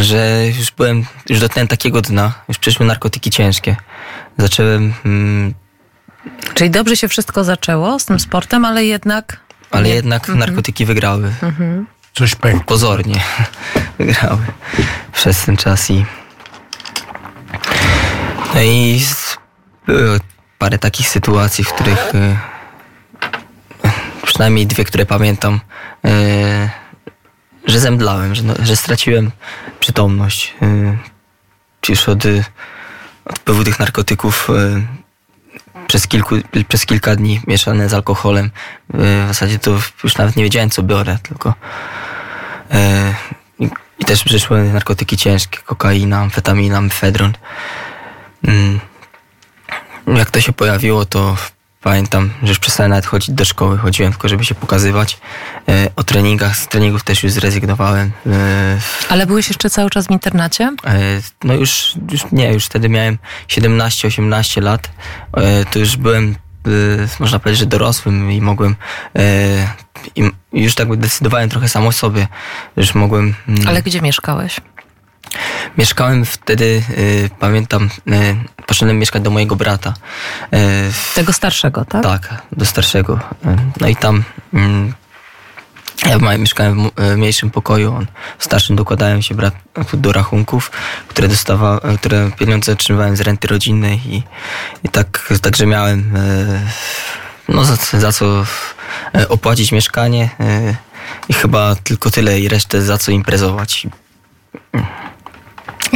że już byłem, już dotknąłem takiego dna, już przyszły narkotyki ciężkie. Zacząłem... Mm, Czyli dobrze się wszystko zaczęło z tym sportem, ale jednak... Ale nie. jednak mhm. narkotyki wygrały. Mhm. Coś pękło. Pozornie wygrały przez ten czas i... No i były parę takich sytuacji, w których y, przynajmniej dwie, które pamiętam, y, że zemdlałem, że, no, że straciłem przytomność. Już od, od wpływu tych narkotyków przez, kilku, przez kilka dni mieszane z alkoholem. W zasadzie to już nawet nie wiedziałem, co biorę, tylko. I, też przyszły narkotyki ciężkie, kokaina, amfetamina, mefedron. Jak to się pojawiło, to pamiętam, że już przestałem nawet chodzić do szkoły, chodziłem tylko, żeby się pokazywać. E, o treningach, z treningów też już zrezygnowałem. E, Ale byłeś jeszcze cały czas w internacie? E, no już, już nie, już wtedy miałem 17-18 lat. To już byłem, można powiedzieć, że dorosłym i mogłem i już tak decydowałem trochę sam o sobie. Już mogłem... Mm, Ale gdzie mieszkałeś? Mieszkałem wtedy, y, pamiętam, y, poszedłem mieszkać do mojego brata. Y, Tego starszego, tak? Tak, do starszego. No i tam mm, ja mieszkałem w mniejszym pokoju, on w starszym dokładałem się brat do rachunków, które dostawa, które pieniądze otrzymywałem z renty rodzinnej i, i tak, także miałem no, za, za co opłacić mieszkanie i chyba tylko tyle i resztę za co imprezować.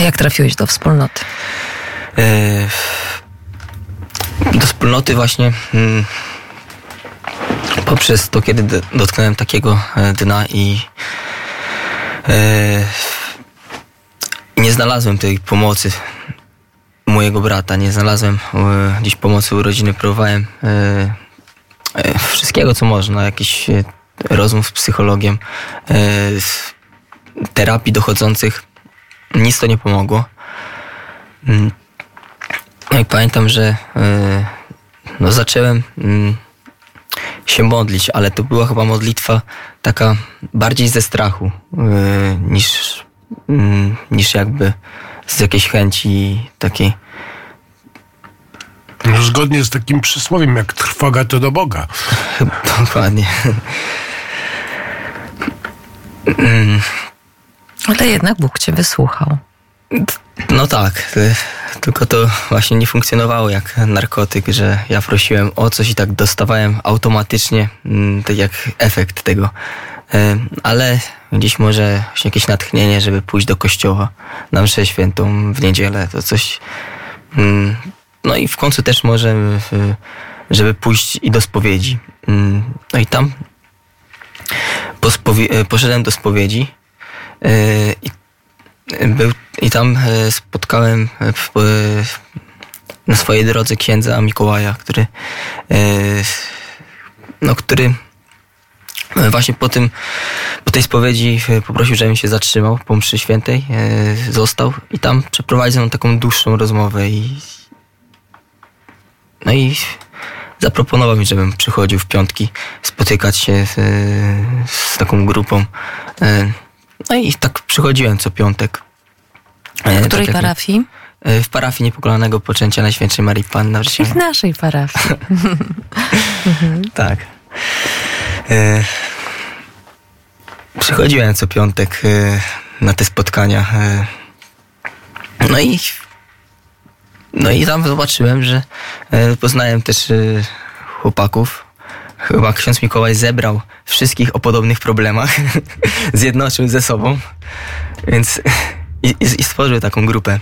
Jak trafiłeś do wspólnoty? E, do wspólnoty właśnie mm, poprzez to, kiedy dotknąłem takiego e, dna i e, nie znalazłem tej pomocy mojego brata, nie znalazłem gdzieś pomocy u rodziny, próbowałem wszystkiego, co można, jakiś rozmów z psychologiem, terapii dochodzących nic to nie pomogło. Mm. No i pamiętam, że e, no zacząłem mm, się modlić, ale to była chyba modlitwa taka bardziej ze strachu e, niż, mm, niż jakby z jakiejś chęci takiej. No, zgodnie z takim przysłowiem, jak trwoga to do Boga. Dokładnie. Ale jednak Bóg cię wysłuchał. No tak, tylko to właśnie nie funkcjonowało jak narkotyk, że ja prosiłem o coś i tak dostawałem automatycznie mm, tak jak efekt tego. E, ale gdzieś może jakieś natchnienie, żeby pójść do kościoła na mszę świętą w niedzielę, to coś... Mm, no i w końcu też może, żeby pójść i do spowiedzi. Mm, no i tam e, poszedłem do spowiedzi I, był, i tam e, spotkałem e, w, na swojej drodze księdza Mikołaja, który, no, który właśnie po tym, po tej spowiedzi poprosił, żebym się zatrzymał po mszy świętej, został i tam przeprowadził taką dłuższą rozmowę i no i zaproponował mi, żebym przychodził w piątki spotykać się z, z taką grupą no i tak przychodziłem co piątek. W której tak parafii? W parafii Niepokolonego Poczęcia Najświętszej Marii Panny Czyli w naszej parafii. tak. E, przychodziłem co piątek e, na te spotkania. E, no i no i tam zobaczyłem, że poznałem też chłopaków, chyba ksiądz Mikołaj zebrał wszystkich o podobnych problemach, zjednoczył ze sobą, więc i, i stworzył taką grupę.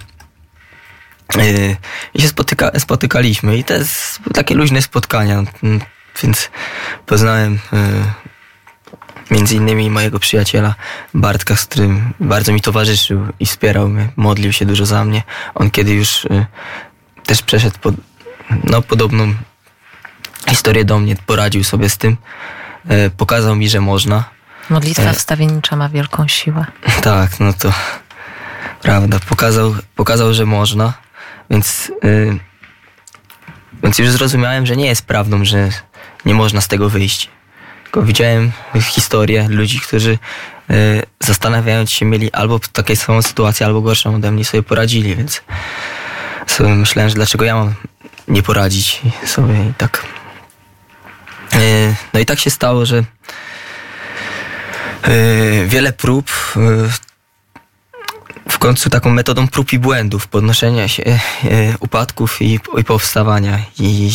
Yy, I się spotyka, spotykaliśmy i to jest takie luźne spotkania, mm, więc poznałem yy, między innymi mojego przyjaciela Bartka, z którym bardzo mi towarzyszył i wspierał mnie, modlił się dużo za mnie. On kiedy już yy, też przeszedł pod, no, podobną historię do mnie, poradził sobie z tym, e, pokazał mi, że można. Modlitwa e, wstawiennicza ma wielką siłę. Tak, no to prawda. Pokazał, pokazał że można, więc, yy, więc już zrozumiałem, że nie jest prawdą, że nie można z tego wyjść. Tylko widziałem historię ludzi, którzy yy, zastanawiając się mieli albo taką samą sytuację, albo gorszą ode mnie sobie poradzili, więc sobie myślałem, że dlaczego ja mam nie poradzić sobie i tak E, no i tak się stało, że e, wiele prób e, w końcu taką metodą prób i błędów, podnoszenia się upadków i, i powstawania. I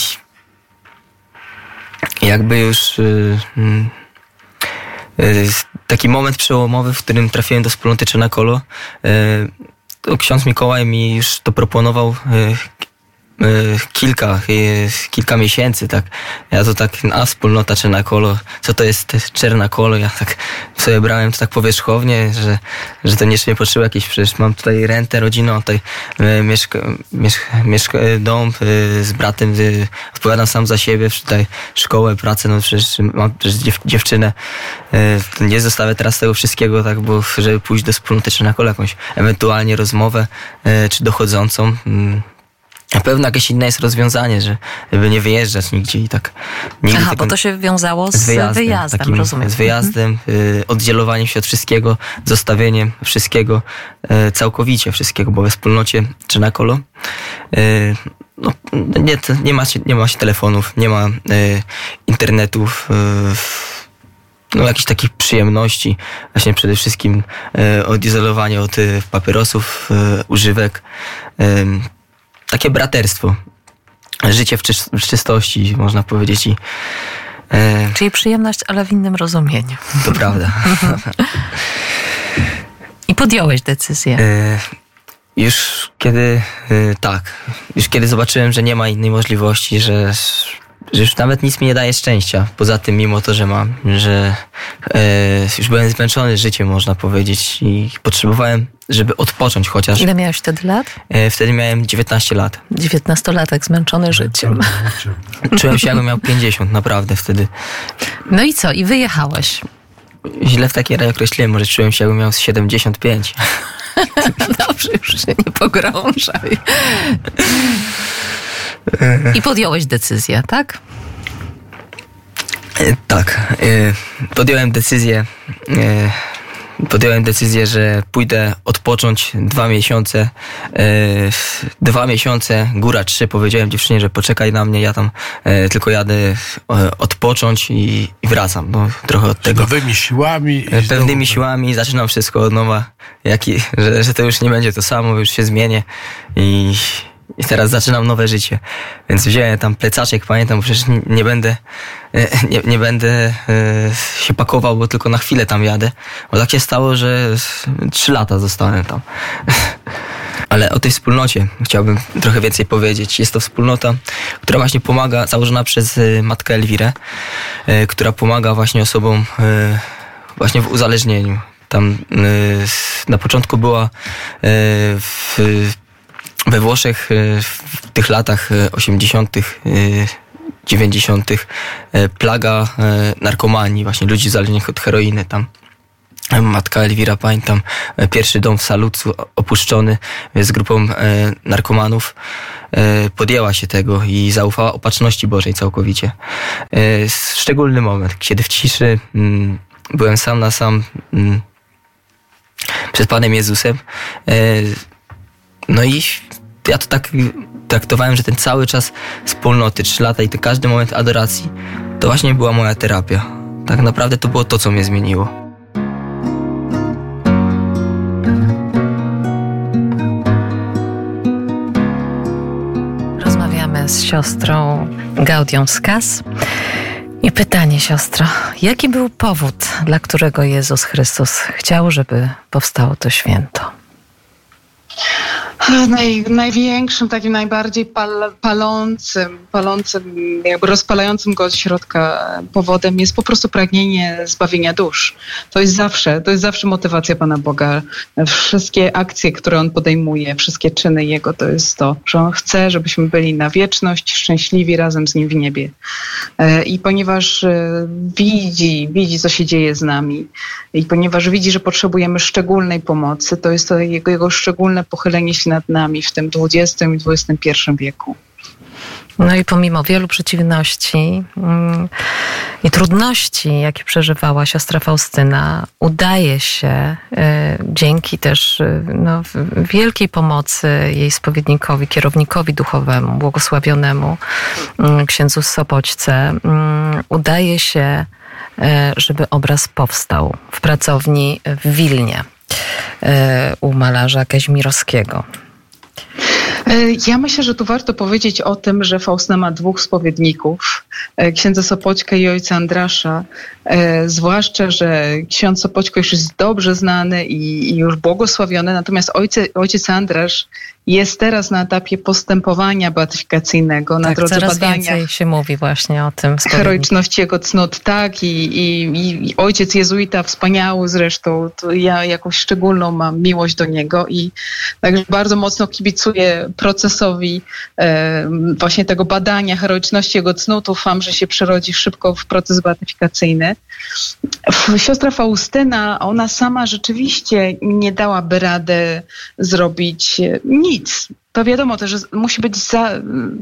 jakby już mm, taki moment przełomowy, w którym trafiłem do wspólnoty Czernakolo, ksiądz Mikołaj mi już to proponował kilka, kilka miesięcy, tak. Ja to tak, a wspólnota Czerna Kolo, co to jest Czerna Kolo? Ja tak sobie brałem to tak powierzchownie, że, że to nie nie potrzeba jakieś, przecież mam tutaj rentę rodzinną, tutaj mieszka, mieszka, mieszka, dom z bratem, odpowiadam sam za siebie, tutaj szkołę, pracę, no przecież mam przecież dziewczynę, nie zostawię teraz tego wszystkiego, tak, bo żeby pójść do wspólnoty Czerna Kolo, jakąś ewentualnie rozmowę, czy dochodzącą, mm, na pewno jakieś inne jest rozwiązanie, że, żeby nie wyjeżdżać nigdzie i tak. Aha, bo to się wiązało z, wyjazdem, wyjazdem takim, rozumiem. Z wyjazdem, y, oddzielowaniem się od wszystkiego, zostawieniem wszystkiego, y, całkowicie wszystkiego, bo we wspólnocie czy na kolo y, no, nie, nie, ma się, nie ma się telefonów, nie ma internetów, no, jakichś takich przyjemności, właśnie przede wszystkim odizolowanie od papierosów, używek takie braterstwo. Życie w, w czystości, można powiedzieć. I, e... Czyli przyjemność, ale w innym rozumieniu. To prawda. I podjąłeś decyzję. E, już kiedy, e, tak, już kiedy zobaczyłem, że nie ma innej możliwości, że że już nawet nic mi nie daje szczęścia. Poza tym, mimo to, że mam, że e, już byłem zmęczony życiem, można powiedzieć, i potrzebowałem, żeby odpocząć chociaż. Ile miałeś wtedy lat? E, wtedy miałem 19 lat. 19-latek, zmęczony życiem. Czułem się, jakbym miał 50, naprawdę wtedy. No i co? I wyjechałeś? Źle w takiej razie określiłem, może czułem się, jakbym miał 75. Dobrze, już się nie pogrążaj. I podjąłeś decyzję, tak? E, tak. E, podjąłem decyzję. E, podjąłem decyzję, że pójdę odpocząć dwa miesiące. Dwa miesiące, góra trzy. Powiedziałem dziewczynie, że poczekaj na mnie, ja tam tylko jadę odpocząć i, wracam. Bo trochę od tego. Nowymi siłami. Pewnymi siłami zaczynam wszystko od nowa. Jaki, że, że to już nie będzie to samo, już się zmienię i i teraz zaczynam nowe życie. Więc wziąłem tam plecaczek, pamiętam, bo przecież nie będę, e, nie, nie będę e, się pakował, bo tylko na chwilę tam jadę. Bo tak się stało, że trzy lata zostałem tam. Ale o tej wspólnocie chciałbym trochę więcej powiedzieć. Jest to wspólnota, która właśnie pomaga, założona przez e, matkę Elwirę, która pomaga właśnie osobom właśnie w uzależnieniu. Tam na początku była w we Włoszech y, w tych latach 80., y, 90. Y, plaga narkomanii, właśnie ludzi zależnych od heroiny tam. Matka Elwira, pamiętam, pierwszy dom w Salucu opuszczony z grupą narkomanów, podjęła się tego i zaufała opatrzności Bożej całkowicie. Szczególny moment, kiedy w ciszy mm, byłem sam na sam mm, przed Panem Jezusem. No i ja to tak traktowałem, że ten cały czas wspólnoty, trzy lata i ten każdy moment adoracji, to właśnie była moja terapia. Tak naprawdę to było to, co mnie zmieniło. Rozmawiamy z siostrą Gaudią Skas. I pytanie, siostro, jaki był powód, dla którego Jezus Chrystus chciał, żeby powstało to święto? Naj, największym, takim najbardziej pal, palącym, palącym, jakby rozpalającym go od środka powodem jest po prostu pragnienie zbawienia dusz. To jest zawsze, to jest zawsze motywacja Pana Boga. Wszystkie akcje, które On podejmuje, wszystkie czyny Jego, to jest to, że On chce, żebyśmy byli na wieczność szczęśliwi razem z Nim w niebie. E, I ponieważ e, widzi, widzi, co się dzieje z nami i ponieważ widzi, że potrzebujemy szczególnej pomocy, to jest to Jego, jego szczególne pochylenie się nad nami w tym XX i XXI wieku. No i pomimo wielu przeciwności mm, i trudności, jakie przeżywała siostra Faustyna, udaje się y, dzięki też y, no, wielkiej pomocy jej spowiednikowi, kierownikowi duchowemu, błogosławionemu y, księdzu Sopoćce, udaje się, żeby obraz powstał w pracowni w Wilnie u malarza Kaźmirowskiego. E, ja myślę, że tu warto powiedzieć o tym, że Faustyna ma dwóch spowiedników, e, księdza Sopoćka i ojca Andrasza. E, zwłaszcza, że ksiądz Sopoćko już jest dobrze znany i, i już błogosławiony, natomiast ojciec, ojciec Andrasz jest teraz na etapie postępowania beatyfikacyjnego, na tak, drodze coraz badania. więcej się mówi właśnie o tym. Heroiczności jego cnót, tak. I, i, I, ojciec jezuita, wspaniały zresztą, to ja jakąś szczególną mam miłość do niego i także bardzo mocno kibicuję procesowi e, właśnie tego badania heroiczności jego cnót. Ufam, że się przerodzi szybko w proces beatyfikacyjny. Siostra Faustyna, ona sama rzeczywiście nie dałaby rady zrobić nic. To wiadomo też, że musi być za,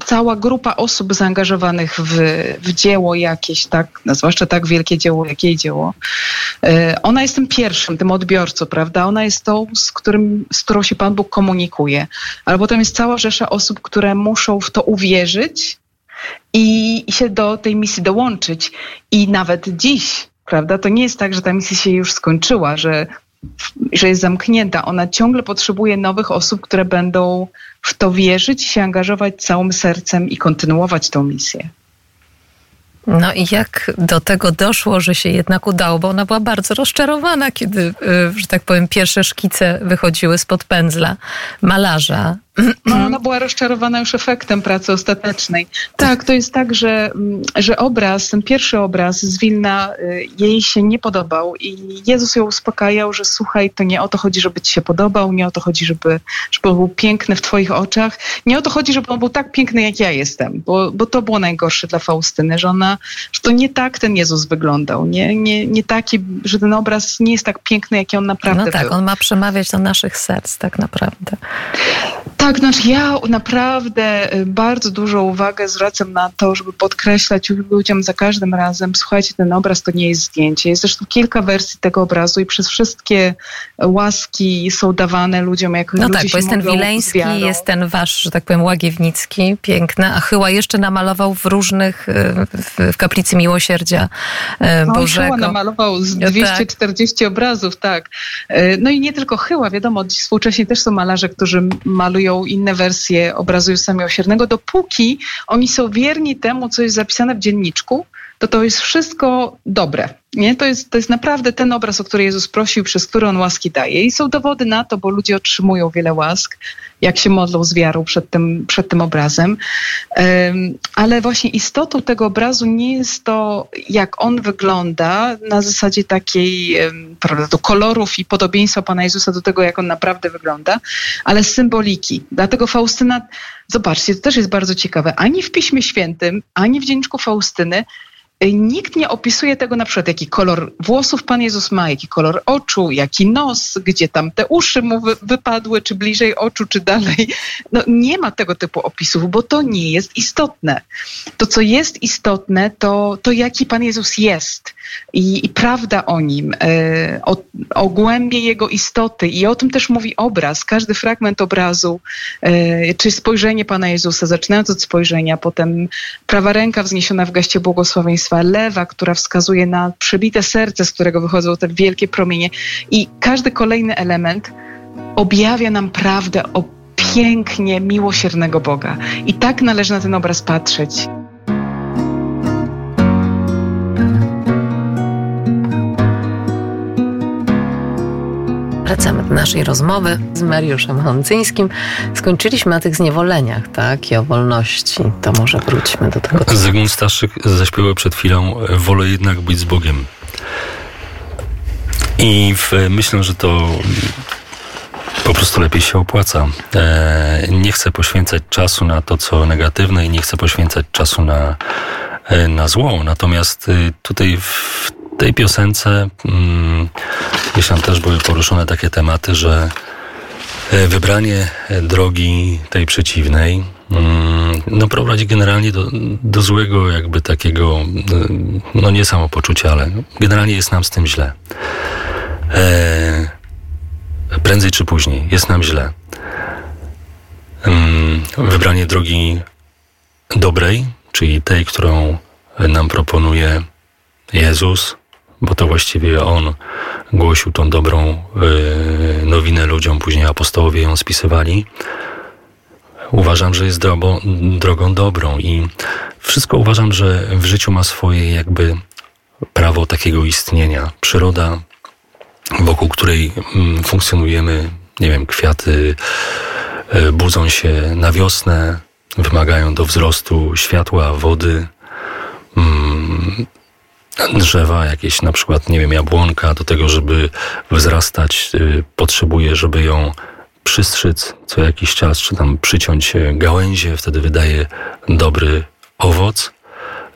cała grupa osób zaangażowanych w, w dzieło jakieś, tak, no zwłaszcza tak wielkie dzieło, jak jej dzieło. E, ona jest tym pierwszym, tym odbiorcą, prawda? Ona jest tą, z, którym, z którą się Pan Bóg komunikuje. Ale potem jest cała rzesza osób, które muszą w to uwierzyć i, i się do tej misji dołączyć. I nawet dziś, prawda, to nie jest tak, że ta misja się już skończyła, że że jest zamknięta. Ona ciągle potrzebuje nowych osób, które będą w to wierzyć, się angażować całym sercem i kontynuować tą misję. No i jak do tego doszło, że się jednak udało, bo ona była bardzo rozczarowana, kiedy, y, że tak powiem, pierwsze szkice wychodziły spod pędzla malarza. No, ona była rozczarowana już efektem pracy ostatecznej. Tak, to jest tak, że, mm, że obraz, ten pierwszy obraz z Wilna y, jej się nie podobał i Jezus ją uspokajał, że słuchaj, to nie o to chodzi, żeby ci się podobał, nie o to chodzi, żeby, żeby był piękny w twoich oczach, nie o to chodzi, żeby on był tak piękny, jak ja jestem, bo, bo to było najgorsze dla Faustyny, że ona, że to nie tak ten Jezus wyglądał, nie, nie, nie taki, że ten obraz nie jest tak piękny, jaki on naprawdę No tak, był. on ma przemawiać do naszych serc tak naprawdę. Tak, znaczy ja naprawdę y, bardzo dużą uwagę zwracam na to, żeby podkreślać ludziom za każdym razem, słuchajcie, ten obraz to nie jest zdjęcie. Jest zresztą kilka wersji tego obrazu i przez wszystkie łaski są dawane ludziom, jak No tak, bo jest ten Wileński, jest ten wasz, że tak powiem, Łagiewnicki, piękne, a Chyła jeszcze namalował w różnych, y, w, w Kaplicy Miłosierdzia y, No, Bożego. Chyła namalował z No tak. 240 obrazów, tak. No i nie tylko Chyła, wiadomo, dziś współcześnie też są malarze, którzy malują inne wersje obrazu Józefa Miłosiernego, dopóki oni są wierni temu, co jest zapisane w dzienniczku, to to jest wszystko dobre. Nie? To, jest, to jest naprawdę ten obraz, o który Jezus prosił, przez który On łaski daje. I są dowody na to, bo ludzie otrzymują wiele łask, jak się modlą z wiarą przed tym, przed tym obrazem. Ale właśnie istotą tego obrazu nie jest to, jak on wygląda na zasadzie takiej, prawda, do kolorów i podobieństwa Pana Jezusa do tego, jak on naprawdę wygląda, ale symboliki. Dlatego Faustyna, zobaczcie, to też jest bardzo ciekawe, ani w Piśmie Świętym, ani w dzienniczku Faustyny Nikt nie opisuje tego na przykład, jaki kolor włosów Pan Jezus ma, jaki kolor oczu, jaki nos, gdzie tam te uszy mu wy, wypadły, czy bliżej oczu, czy dalej. No, nie ma tego typu opisów, bo to nie jest istotne. To, co jest istotne, to, to jaki Pan Jezus jest i, i prawda o nim, e, o, o głębie Jego istoty i o tym też mówi obraz. Każdy fragment obrazu, e, czy spojrzenie Pana Jezusa, zaczynając od spojrzenia, potem prawa ręka wzniesiona w geście błogosławieństwa, lewa, która wskazuje na przebite serce, z którego wychodzą te wielkie promienie. I każdy kolejny element objawia nam prawdę o pięknie miłosiernego Boga. I tak należy na ten obraz patrzeć. Wracamy do naszej rozmowy z Mariuszem Honcyńskim. Skończyliśmy na tych zniewoleniach, tak? I o wolności. To może wróćmy do tego. Zygmunt Staszyk zaśpiewał przed chwilą Wolę jednak być z Bogiem. I w, myślę, że to po prostu lepiej się opłaca. E, nie chcę poświęcać czasu na to, co negatywne i nie chcę poświęcać czasu na, e, na zło. Natomiast e, tutaj w tej piosence mm, gdzieś tam też były poruszone takie tematy, że e, wybranie drogi tej przeciwnej mm, no prowadzi generalnie do, do złego jakby takiego e, no nie samopoczucia, ale generalnie jest nam z tym źle. E, prędzej czy później jest nam źle. Mm, wybranie drogi dobrej, czyli tej, którą nam proponuje Jezus, bo to właściwie On głosił tą dobrą yy, nowinę ludziom, później apostołowie ją spisywali. Uważam, że jest drogą, drogą dobrą i wszystko uważam, że w życiu ma swoje jakby prawo takiego istnienia. Przyroda, wokół której mm, funkcjonujemy, nie wiem, kwiaty, e, budzą się na wiosnę, wymagają do wzrostu światła, wody, mm, drzewa, jakieś na przykład, nie wiem, jabłonka, do tego, żeby wzrastać, y, potrzebuje, żeby ją przystrzyc co jakiś czas, czy tam przyciąć gałęzie, wtedy wydaje dobry owoc.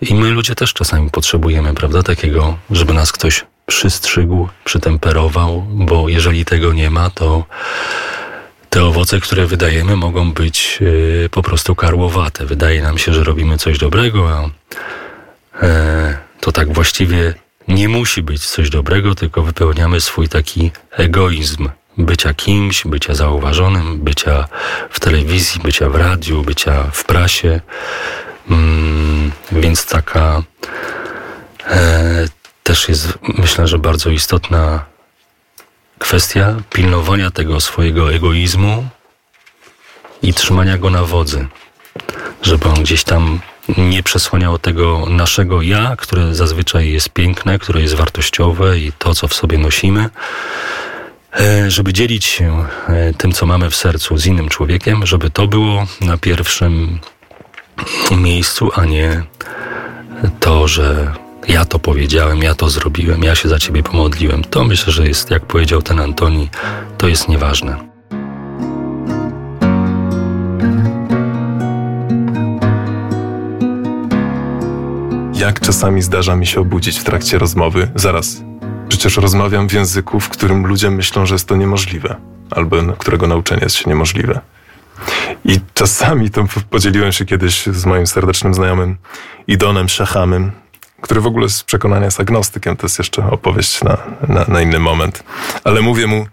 I my ludzie też czasami potrzebujemy, prawda, takiego, żeby nas ktoś przystrzygł, przytemperował, bo jeżeli tego nie ma, to te owoce, które wydajemy, mogą być y, po prostu karłowate. Wydaje nam się, że robimy coś dobrego, a e, to tak właściwie nie musi być coś dobrego, tylko wypełniamy swój taki egoizm bycia kimś, bycia zauważonym, bycia w telewizji, bycia w radiu, bycia w prasie. Mm, więc taka e, też jest, myślę, że bardzo istotna kwestia pilnowania tego swojego egoizmu i trzymania go na wodzy, żeby on gdzieś tam nie przesłaniał tego naszego ja, które zazwyczaj jest piękne, które jest wartościowe i to, co w sobie nosimy, e, żeby dzielić się e, tym, co mamy w sercu z innym człowiekiem, żeby to było na pierwszym miejscu, a nie to, że ja to powiedziałem, ja to zrobiłem, ja się za ciebie pomodliłem. To myślę, że jest, jak powiedział ten Antoni, to jest nieważne. Jak czasami zdarza mi się obudzić w trakcie rozmowy, zaraz. Przecież rozmawiam w języku, w którym ludzie myślą, że jest to niemożliwe, albo którego nauczenie jest się niemożliwe. I czasami to podzieliłem się kiedyś z moim serdecznym znajomym Idonem Szachamem, który w ogóle z przekonania jest agnostykiem. To jest jeszcze opowieść na, na, na inny moment. Ale mówię mu,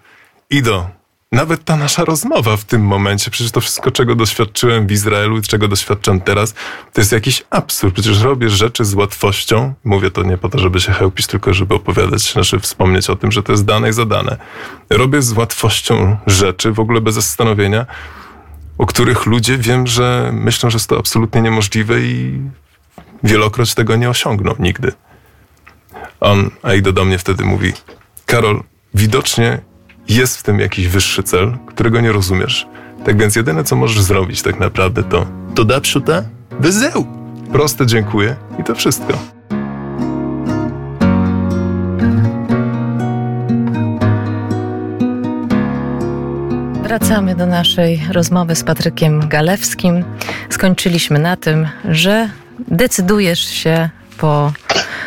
Ido, nawet ta nasza rozmowa w tym momencie, przecież to wszystko, czego doświadczyłem w Izraelu i czego doświadczam teraz, to jest jakiś absurd. Przecież robię rzeczy z łatwością. Mówię to nie po to, żeby się chełpić, tylko żeby opowiadać, znaczy wspomnieć o tym, że to jest dane i zadane. Robię z łatwością rzeczy, w ogóle bez zastanowienia, o których ludzie wiem, że myślą, że jest to absolutnie niemożliwe i wielokroć tego nie osiągną nigdy. On, Aido do mnie wtedy mówi, Karol, widocznie jest w tym jakiś wyższy cel, którego nie rozumiesz. Tak więc jedyne, co możesz zrobić tak naprawdę to to da pszuta wyzeł. Proste dziękuję i to wszystko. Wracamy do naszej rozmowy z Patrykiem Galewskim. Skończyliśmy na tym, że decydujesz się po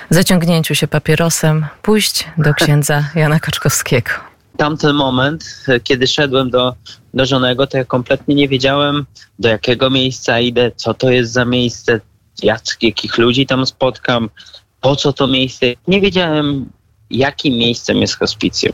zaciągnięciu się papierosem pójść do księdza Jana Kaczkowskiego. Tamten moment, kiedy szedłem do, do żonego, to ja kompletnie nie wiedziałem, do jakiego miejsca idę, co to jest za miejsce, jak, jakich ludzi tam spotkam, po co to miejsce. Nie wiedziałem, jakim miejscem jest hospicjum.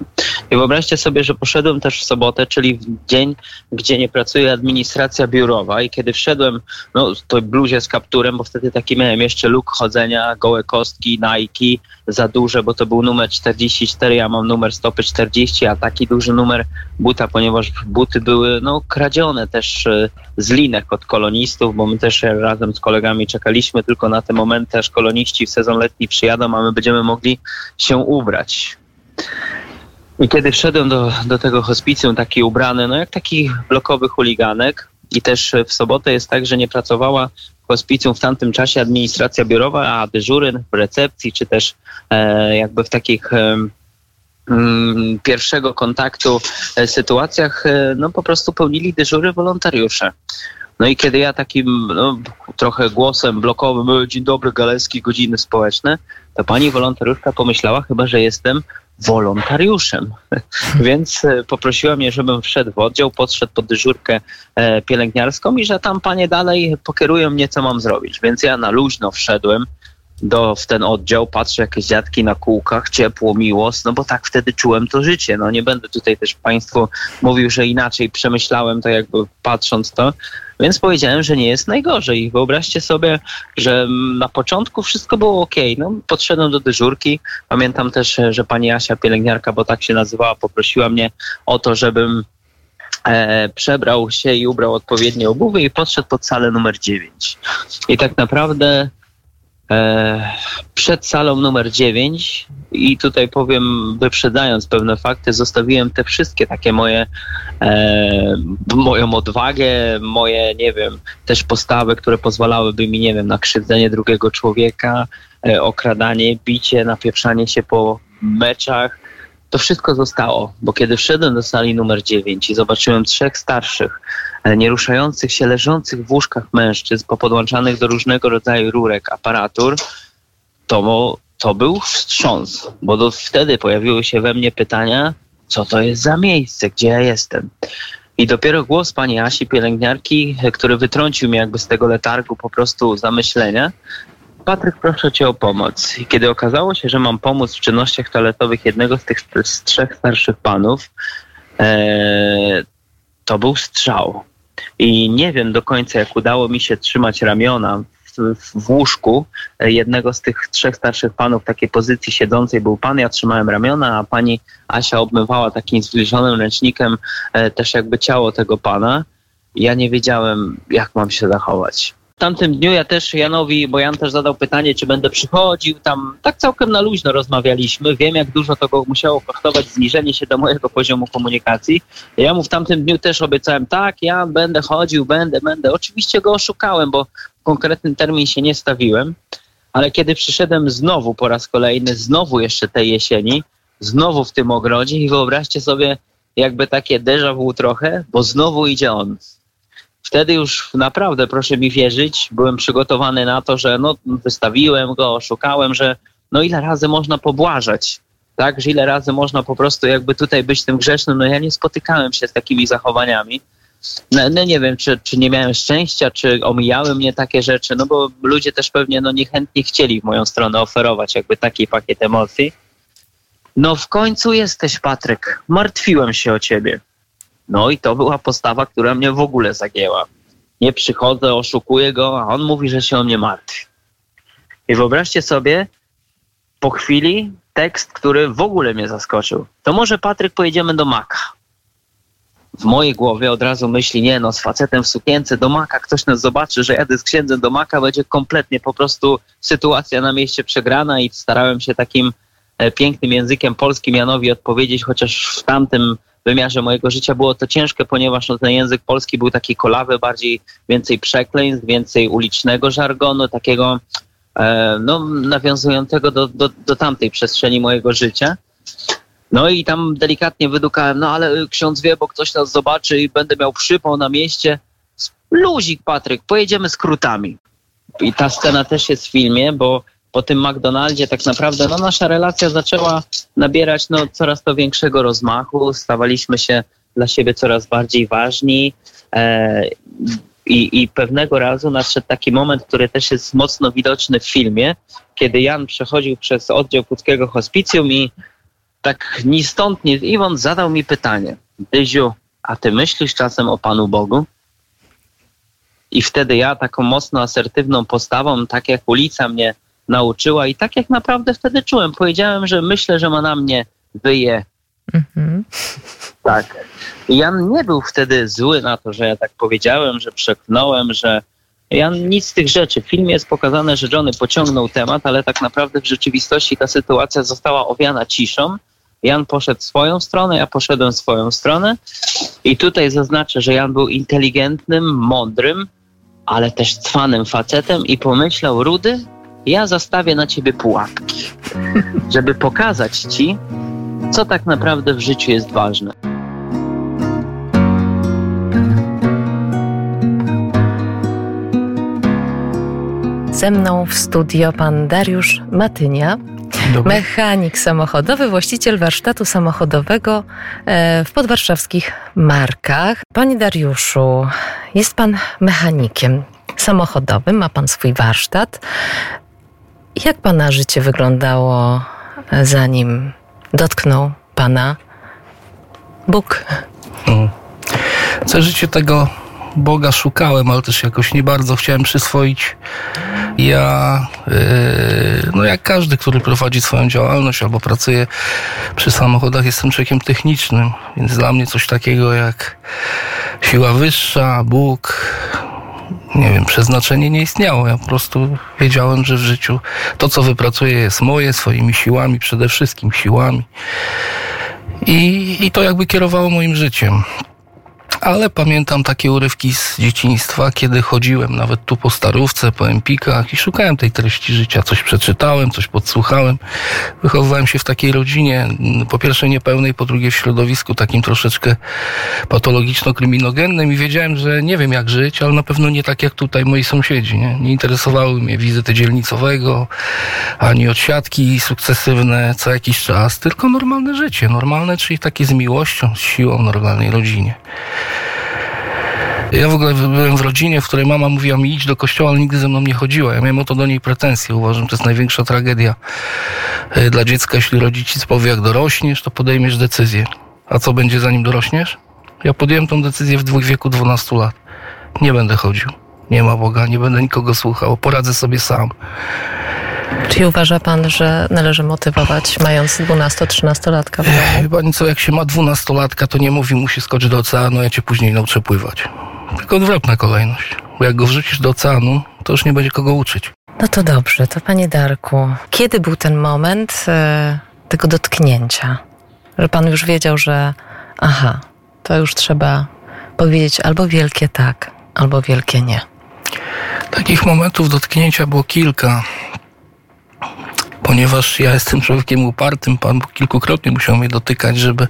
I wyobraźcie sobie, że poszedłem też w sobotę, czyli w dzień, gdzie nie pracuje administracja biurowa i kiedy wszedłem, no to bluzie z kapturem, bo wtedy taki miałem jeszcze luk chodzenia, gołe kostki, Nike, za duże, bo to był numer 44, ja mam numer stopy 40, a taki duży numer buta, ponieważ buty były no kradzione też e, z linek od kolonistów, bo my też razem z kolegami czekaliśmy tylko na te momenty, aż koloniści w sezon letni przyjadą, a my będziemy mogli się ubrać. I kiedy wszedłem do, do tego hospicjum taki ubrany, no jak taki blokowy chuliganek i też w sobotę jest tak, że nie pracowała w hospicjum w tamtym czasie administracja biurowa, a dyżury w recepcji czy też e, jakby w takich e, pierwszego kontaktu e, sytuacjach e, no po prostu pełnili dyżury wolontariusze. No i kiedy ja takim no, trochę głosem blokowym, dzień dobry, Galeski, godziny społeczne, to pani wolontariuszka pomyślała chyba, że jestem wolontariuszem. Więc e, poprosiła mnie, żebym wszedł w oddział, podszedł pod dyżurkę e, pielęgniarską i że tam panie dalej pokierują mnie, co mam zrobić. Więc ja na luźno wszedłem do, w ten oddział, patrzę jakieś dziadki na kółkach, ciepło, miło, no bo tak wtedy czułem to życie. No nie będę tutaj też Państwu mówił, że inaczej przemyślałem to jakby patrząc to, więc powiedziałem, że nie jest najgorzej. Wyobraźcie sobie, że na początku wszystko było ok. No, podszedłem do dyżurki. Pamiętam też, że pani Asia, pielęgniarka, bo tak się nazywała, poprosiła mnie o to, żebym e, przebrał się i ubrał odpowiednie obuwy i podszedł pod salę numer 9. I tak naprawdę przed salą numer 9 i tutaj powiem, wyprzedzając pewne fakty, zostawiłem te wszystkie takie moje, e, moją odwagę, moje, nie wiem, też postawy, które pozwalałyby mi, nie wiem, na krzywdzenie drugiego człowieka, e, okradanie, bicie, napieprzanie się po meczach. To wszystko zostało, bo kiedy wszedłem do sali numer 9 i zobaczyłem trzech starszych, e, nieruszających się, leżących w łóżkach mężczyzn, popodłączanych do różnego rodzaju rurek, aparatur, to to był wstrząs, bo do, wtedy pojawiły się we mnie pytania, co to jest za miejsce, gdzie ja jestem. I dopiero głos pani Asi, pielęgniarki, który wytrącił mnie jakby z tego letargu po prostu zamyślenia. Patryk, proszę cię o pomoc. Kiedy okazało się, że mam pomóc w czynnościach toaletowych jednego z tych z trzech starszych panów, e, to był strzał. I nie wiem do końca, jak udało mi się trzymać ramiona w łóżku jednego z tych trzech starszych panów w takiej pozycji siedzącej był pan, ja trzymałem ramiona, a pani Asia obmywała takim zbliżonym ręcznikiem e, też jakby ciało tego pana. Ja nie wiedziałem, jak mam się zachować tamtym dniu ja też Janowi, bo Jan też zadał pytanie, czy będę przychodził, tam tak całkiem na luźno rozmawialiśmy. Wiem, jak dużo to go musiało kosztować zniżenie się do mojego poziomu komunikacji. Ja mu w tamtym dniu też obiecałem, tak, ja będę chodził, będę, będę. Oczywiście go oszukałem, bo konkretny termin się nie stawiłem, ale kiedy przyszedłem znowu po raz kolejny, znowu jeszcze tej jesieni, znowu w tym ogrodzie i wyobraźcie sobie jakby takie déjà vu trochę, bo znowu idzie on wtedy już naprawdę, proszę mi wierzyć, byłem przygotowany na to, że no, wystawiłem go, oszukałem, że no ile razy można pobłażać, tak, że ile razy można po prostu jakby tutaj być tym grzesznym, no ja nie spotykałem się z takimi zachowaniami. No, no nie wiem, czy, czy nie miałem szczęścia, czy omijały mnie takie rzeczy, no bo ludzie też pewnie no niechętnie chcieli w moją stronę oferować jakby taki pakiet emocji. No w końcu jesteś, Patryk. Martwiłem się o ciebie. No i to była postawa, która mnie w ogóle zagięła. Nie przychodzę, oszukuję go, a on mówi, że się o mnie martwi. I wyobraźcie sobie, po chwili tekst, który w ogóle mnie zaskoczył. To może Patryk pojedziemy do Maka. W mojej głowie od razu myśli, nie no, z facetem w sukience do Maka, ktoś nas zobaczy, że jadę z księdzem do Maka, będzie kompletnie po prostu sytuacja na mieście przegrana i starałem się takim e, pięknym językiem polskim Janowi odpowiedzieć, chociaż w tamtym wymiarze mojego życia było to ciężkie, ponieważ no, ten język polski był taki kolawy, bardziej więcej przekleństw, więcej ulicznego żargonu, takiego e, no, nawiązującego do, do, do tamtej przestrzeni mojego życia. No i tam delikatnie wydukałem, no ale ksiądz wie, bo ktoś nas zobaczy i będę miał przypał na mieście. Luzik, Patryk, pojedziemy skrótami. I ta scena też jest w filmie, bo po tym McDonaldzie tak naprawdę no, nasza relacja zaczęła nabierać no, coraz to większego rozmachu, stawaliśmy się dla siebie coraz bardziej ważni e, i, i pewnego razu nadszedł taki moment, który też jest mocno widoczny w filmie, kiedy Jan przechodził przez oddział Puckiego Hospicjum i tak ni stąd, ni Iwon zadał mi pytanie. Dyziu, a ty myślisz czasem o Panu Bogu? I wtedy ja taką mocno asertywną postawą, tak jak ulica mnie nauczyła i tak jak naprawdę wtedy czułem. Powiedziałem, że myślę, że ma na mnie wyje. Mhm. Tak. Jan nie był wtedy zły na to, że ja tak powiedziałem, że przeklnąłem, że Jan nic z tych rzeczy. W filmie jest pokazane, że Johnny pociągnął temat, ale tak naprawdę w rzeczywistości ta sytuacja została owiana ciszą. Jan poszedł swoją stronę, ja poszedłem swoją stronę. I tutaj zaznaczę, że Jan był inteligentnym, mądrym, ale też cwanym facetem i pomyślał, Rudy, ja zastawię na ciebie pułapki, żeby pokazać ci, co tak naprawdę w życiu jest ważne. Ze mną w studio pan Dariusz Matynia, Dobry. mechanik samochodowy, właściciel warsztatu samochodowego e, w podwarszawskich Markach. Panie Dariuszu, jest pan mechanikiem samochodowym, ma pan swój warsztat. Jak pana życie wyglądało, zanim dotknął pana Bóg? Hmm. Co życie tego Boga szukałem, ale też jakoś nie bardzo chciałem przyswoić. Ja, yy, no jak każdy, który prowadzi swoją działalność albo pracuje przy samochodach, jestem człowiekiem technicznym, więc dla mnie coś takiego jak siła wyższa, Bóg, nie wiem, przeznaczenie nie istniało. Ja po prostu wiedziałem, że w życiu to, co wypracuję, jest moje, swoimi siłami, przede wszystkim siłami. I, i to jakby kierowało moim życiem ale pamiętam takie urywki z dzieciństwa, kiedy chodziłem nawet tu po starówce, po empikach i szukałem tej treści życia. Coś przeczytałem, coś podsłuchałem. Wychowywałem się w takiej rodzinie, po pierwsze niepełnej, po drugie w środowisku takim troszeczkę patologiczno-kryminogennym i wiedziałem, że nie wiem jak żyć, ale na pewno nie tak jak tutaj moi sąsiedzi. Nie, nie interesowały mnie wizyty dzielnicowego, ani odsiadki sukcesywne co jakiś czas, tylko normalne życie. Normalne, czyli takie z miłością, z siłą normalnej rodzinie. Ja w ogóle byłem w rodzinie, w której mama mówiła mi idź do kościoła, ale nigdy ze mną nie chodziła. Ja miałem o to do niej pretensje. Uważam, że to jest największa tragedia e, dla dziecka, jeśli rodzic powie, jak dorośniesz, to podejmiesz decyzję. A co będzie zanim dorośniesz? Ja podjąłem tą decyzję w wieku 12 lat. Nie będę chodził. Nie ma Boga, nie będę nikogo słuchał. Poradzę sobie sam. Czy uważa pan, że należy motywować mając 12-13-latka? Pani co, jak się ma 12-latka, to nie mówi mu się skocz do oceanu, ja cię później nauczę pływać. Tylko odwrotna kolejność. Bo jak go wrzucisz do oceanu, to już nie będzie kogo uczyć. No to dobrze, to panie Darku. Kiedy był ten moment e, tego dotknięcia? Że pan już wiedział, że aha, to już trzeba powiedzieć albo wielkie tak, albo wielkie nie. Takich momentów dotknięcia było kilka ponieważ ja jestem człowiekiem upartym, Pan kilkukrotnie musiał mnie dotykać, żeby,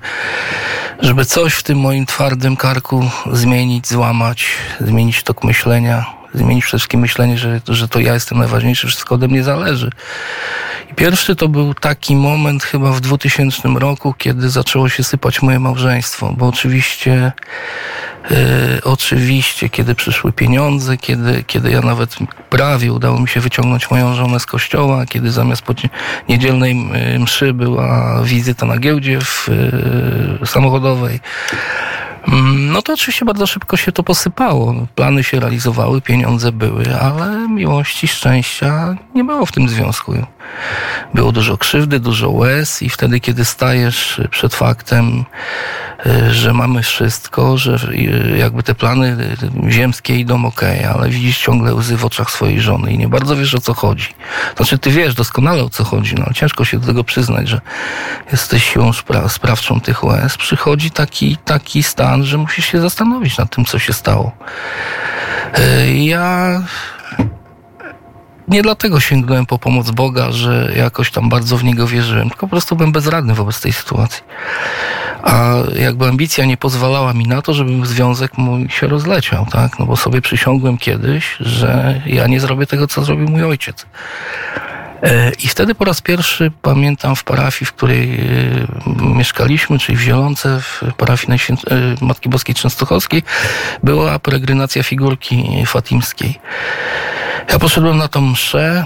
żeby coś w tym moim twardym karku zmienić, złamać, zmienić tok myślenia, zmienić przede wszystkim myślenie, że, że to ja jestem najważniejszy, wszystko ode mnie zależy. I pierwszy to był taki moment chyba w 2000 roku, kiedy zaczęło się sypać moje małżeństwo, bo oczywiście E, oczywiście, kiedy przyszły pieniądze, kiedy, kiedy ja nawet prawie udało mi się wyciągnąć moją żonę z kościoła, kiedy zamiast niedzielnej e, mszy była wizyta na giełdzie w, e, samochodowej, no to oczywiście bardzo szybko się to posypało. Plany się realizowały, pieniądze były, ale miłości, szczęścia nie było w tym związku. Było dużo krzywdy, dużo łez i wtedy, kiedy stajesz przed faktem, y, że mamy wszystko, że y, jakby te plany y, ziemskie idą ok, ale widzisz ciągle łzy w oczach swojej żony i nie bardzo wiesz o co chodzi. Znaczy ty wiesz doskonale o co chodzi, no ciężko się do tego przyznać, że jesteś siłą spra sprawczą tych łez. Przychodzi taki, taki stan, że musisz się zastanowić nad tym, co się stało. Ja nie dlatego sięgnąłem po pomoc Boga, że jakoś tam bardzo w Niego wierzyłem, tylko po prostu byłem bezradny wobec tej sytuacji. A jakby ambicja nie pozwalała mi na to, żebym związek mój się rozleciał, tak? No bo sobie przysiągłem kiedyś, że ja nie zrobię tego, co zrobił mój ojciec. I wtedy po raz pierwszy pamiętam w parafii, w której e, mieszkaliśmy, czyli w Zielonce, w parafii e, Matki Boskiej Częstochowskiej, była peregrinacja figurki fatimskiej. Ja poszedłem na tą mszę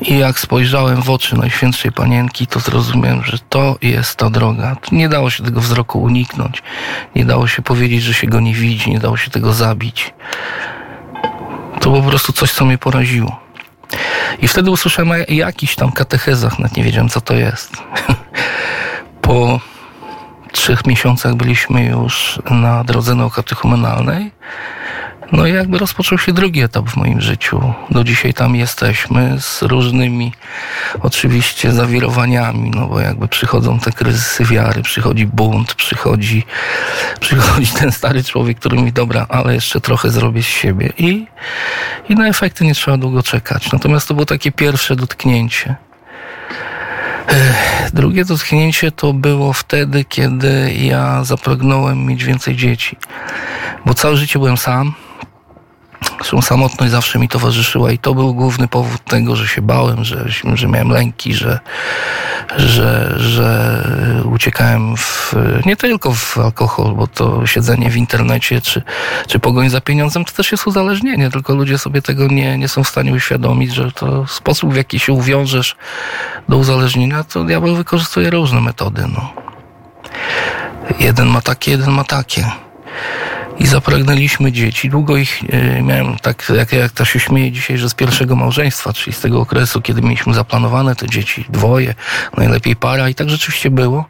i jak spojrzałem w oczy Najświętszej Panienki, to zrozumiałem, że to jest ta droga. Nie dało się tego wzroku uniknąć. Nie dało się powiedzieć, że się go nie widzi. Nie dało się tego zabić. To po prostu coś, co mnie poraziło. I wtedy usłyszałem o jakichś tam katechezach, nawet nie wiedziałem, co to jest. po trzech miesiącach byliśmy już na drodze naukatechumenalnej no i jakby rozpoczął się drugi etap w moim życiu. Do dzisiaj tam jesteśmy z różnymi oczywiście zawirowaniami, no bo jakby przychodzą te kryzysy wiary, przychodzi bunt, przychodzi, przychodzi ten stary człowiek, który mówi, dobra, ale jeszcze trochę zrobię z siebie i, i na efekty nie trzeba długo czekać. Natomiast to było takie pierwsze dotknięcie. Drugie dotknięcie to było wtedy, kiedy ja zapragnąłem mieć więcej dzieci. Bo całe życie byłem sam. Zresztą samotność zawsze mi towarzyszyła i to był główny powód tego, że się bałem, że, że miałem lęki, że, że, że uciekałem w, nie tylko w alkohol, bo to siedzenie w internecie czy, czy pogoń za pieniądzem to też jest uzależnienie, tylko ludzie sobie tego nie, nie są w stanie uświadomić, że to sposób, w jaki się uwiążesz do uzależnienia, to diabeł wykorzystuje różne metody. No. Jeden ma takie, jeden ma takie i zapragnęliśmy dzieci. Długo ich e, miałem, tak jak, jak to się śmieje dzisiaj, że z pierwszego małżeństwa, czyli z tego okresu, kiedy mieliśmy zaplanowane te dzieci, dwoje, najlepiej para i tak rzeczywiście było.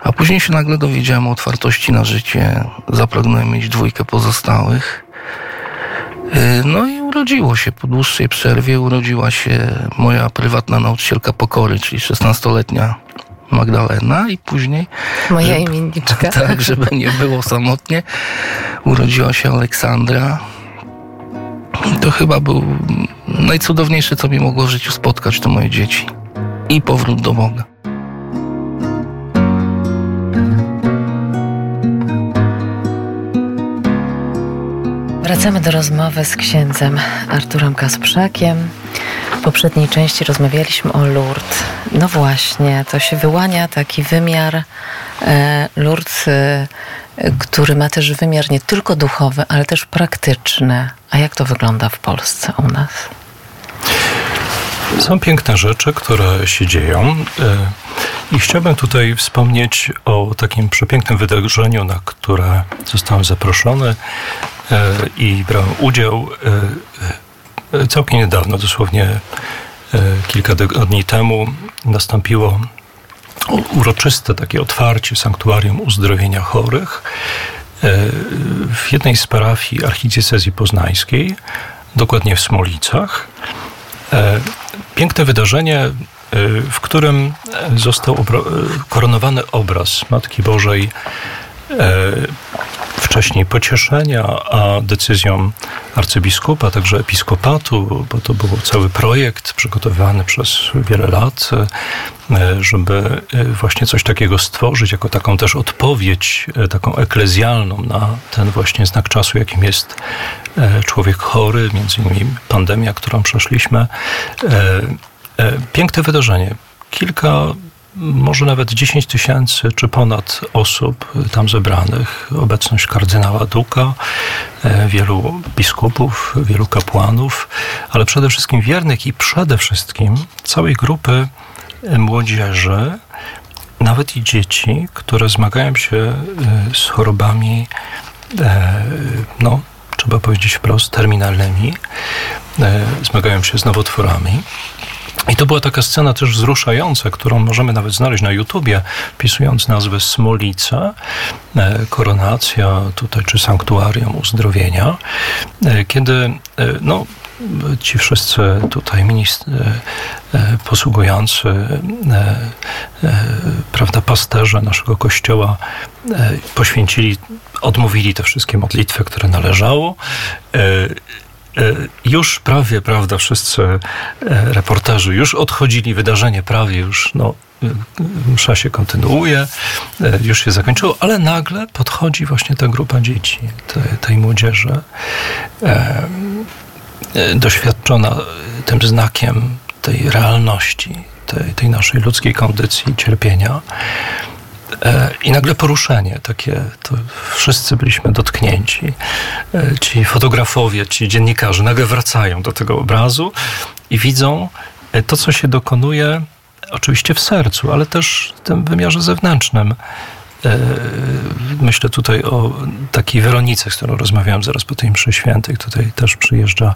A później się nagle dowiedziałem o otwartości na życie. Zapragnąłem mieć dwójkę pozostałych. No i urodziło się, po dłuższej przerwie urodziła się moja prywatna nauczycielka pokory, czyli 16-letnia Magdalena i później... Moja imienniczka. Tak, żeby nie było samotnie, urodziła się Aleksandra. To chyba był najcudowniejsze, co mi mogło w życiu spotkać, to moje dzieci. I powrót do Boga. Wracamy do rozmowy z księdzem Arturem Kasprzakiem. W poprzedniej części rozmawialiśmy o Lourdes. No właśnie, to się wyłania taki wymiar e, Lourdes, e, który ma też wymiar nie tylko duchowy, ale też praktyczny. A jak to wygląda w Polsce u nas? Są piękne rzeczy, które się dzieją. I chciałbym tutaj wspomnieć o takim przepięknym wydarzeniu, na które zostałem zaproszony i brałem udział całkiem niedawno, dosłownie kilka tygodni temu, nastąpiło uroczyste takie otwarcie sanktuarium uzdrowienia chorych w jednej z parafii archidiecezji poznańskiej, dokładnie w Smolicach. Piękne wydarzenie, w którym został koronowany obraz Matki Bożej wcześniej pocieszenia, a decyzją arcybiskupa, także episkopatu, bo to był cały projekt przygotowywany przez wiele lat, żeby właśnie coś takiego stworzyć, jako taką też odpowiedź, taką eklezjalną na ten właśnie znak czasu, jakim jest człowiek chory, między innymi pandemia, którą przeszliśmy. Piękne wydarzenie. Kilka może nawet 10 tysięcy czy ponad osób tam zebranych, obecność kardynała Duka, wielu biskupów, wielu kapłanów, ale przede wszystkim wiernych i przede wszystkim całej grupy młodzieży, nawet i dzieci, które zmagają się z chorobami, no, trzeba powiedzieć wprost, terminalnymi, zmagają się z nowotworami. I to była taka scena też wzruszająca, którą możemy nawet znaleźć na YouTubie, wpisując nazwę Smolica, koronacja tutaj, czy sanktuarium uzdrowienia, kiedy no, ci wszyscy tutaj ministr, posługujący, prawda, pasterze naszego kościoła poświęcili, odmówili te wszystkie modlitwy, które należało już prawie, prawda, wszyscy reporterzy już odchodzili, wydarzenie prawie już, no, msza się kontynuuje, już się zakończyło, ale nagle podchodzi właśnie ta grupa dzieci, tej, tej młodzieży, doświadczona tym znakiem tej realności, tej, tej naszej ludzkiej kondycji cierpienia. I nagle poruszenie takie, to wszyscy byliśmy dotknięci. Ci fotografowie, ci dziennikarze nagle wracają do tego obrazu i widzą to, co się dokonuje oczywiście w sercu, ale też w tym wymiarze zewnętrznym. Myślę tutaj o takiej Weronice, z którą rozmawiałem zaraz po tej mszy świętej. Tutaj też przyjeżdża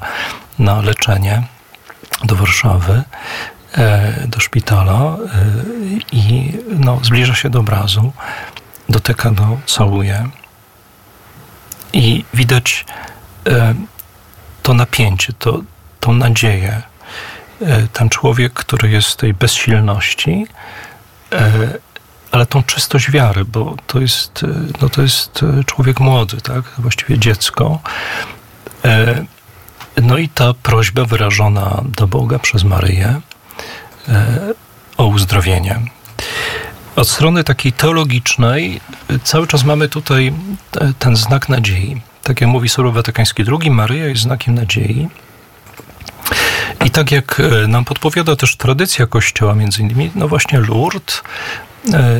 na leczenie do Warszawy do szpitala i no, zbliża się do obrazu, dotyka go, całuje i widać to napięcie, to, tą nadzieję. Ten człowiek, który jest w tej bezsilności, ale tą czystość wiary, bo to jest, no to jest człowiek młody, tak? właściwie dziecko. No i ta prośba wyrażona do Boga przez Maryję, o uzdrowienie. Od strony takiej teologicznej cały czas mamy tutaj ten znak nadziei. Tak jak mówi Słowo Watykański II, Maryja jest znakiem nadziei. I tak jak nam podpowiada też tradycja Kościoła, między innymi, no właśnie Lourdes,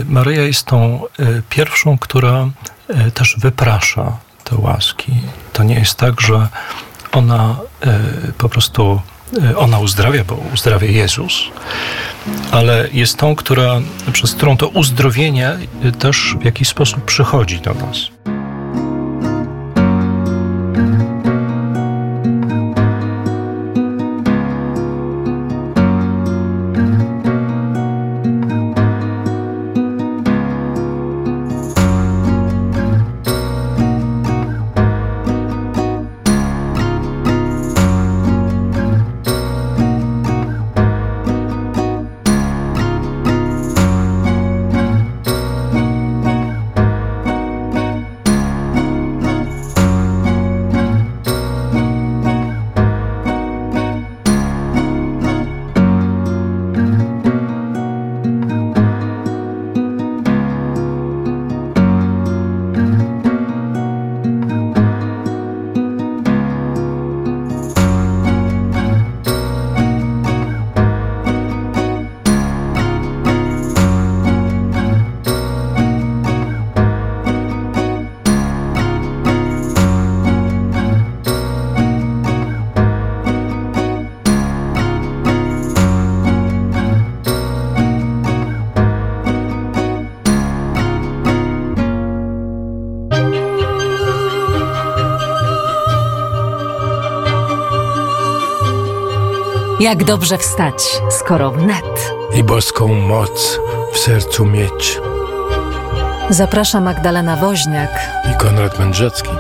Maryja jest tą pierwszą, która też wyprasza te łaski. To nie jest tak, że ona po prostu ona uzdrawia, bo uzdrawia Jezus, ale jest tą, która, przez którą to uzdrowienie też w jakiś sposób przychodzi do nas. Jak dobrze wstać, skoro wnet. I boską moc w sercu mieć. Zaprasza Magdalena Woźniak I Konrad Mędrzecki.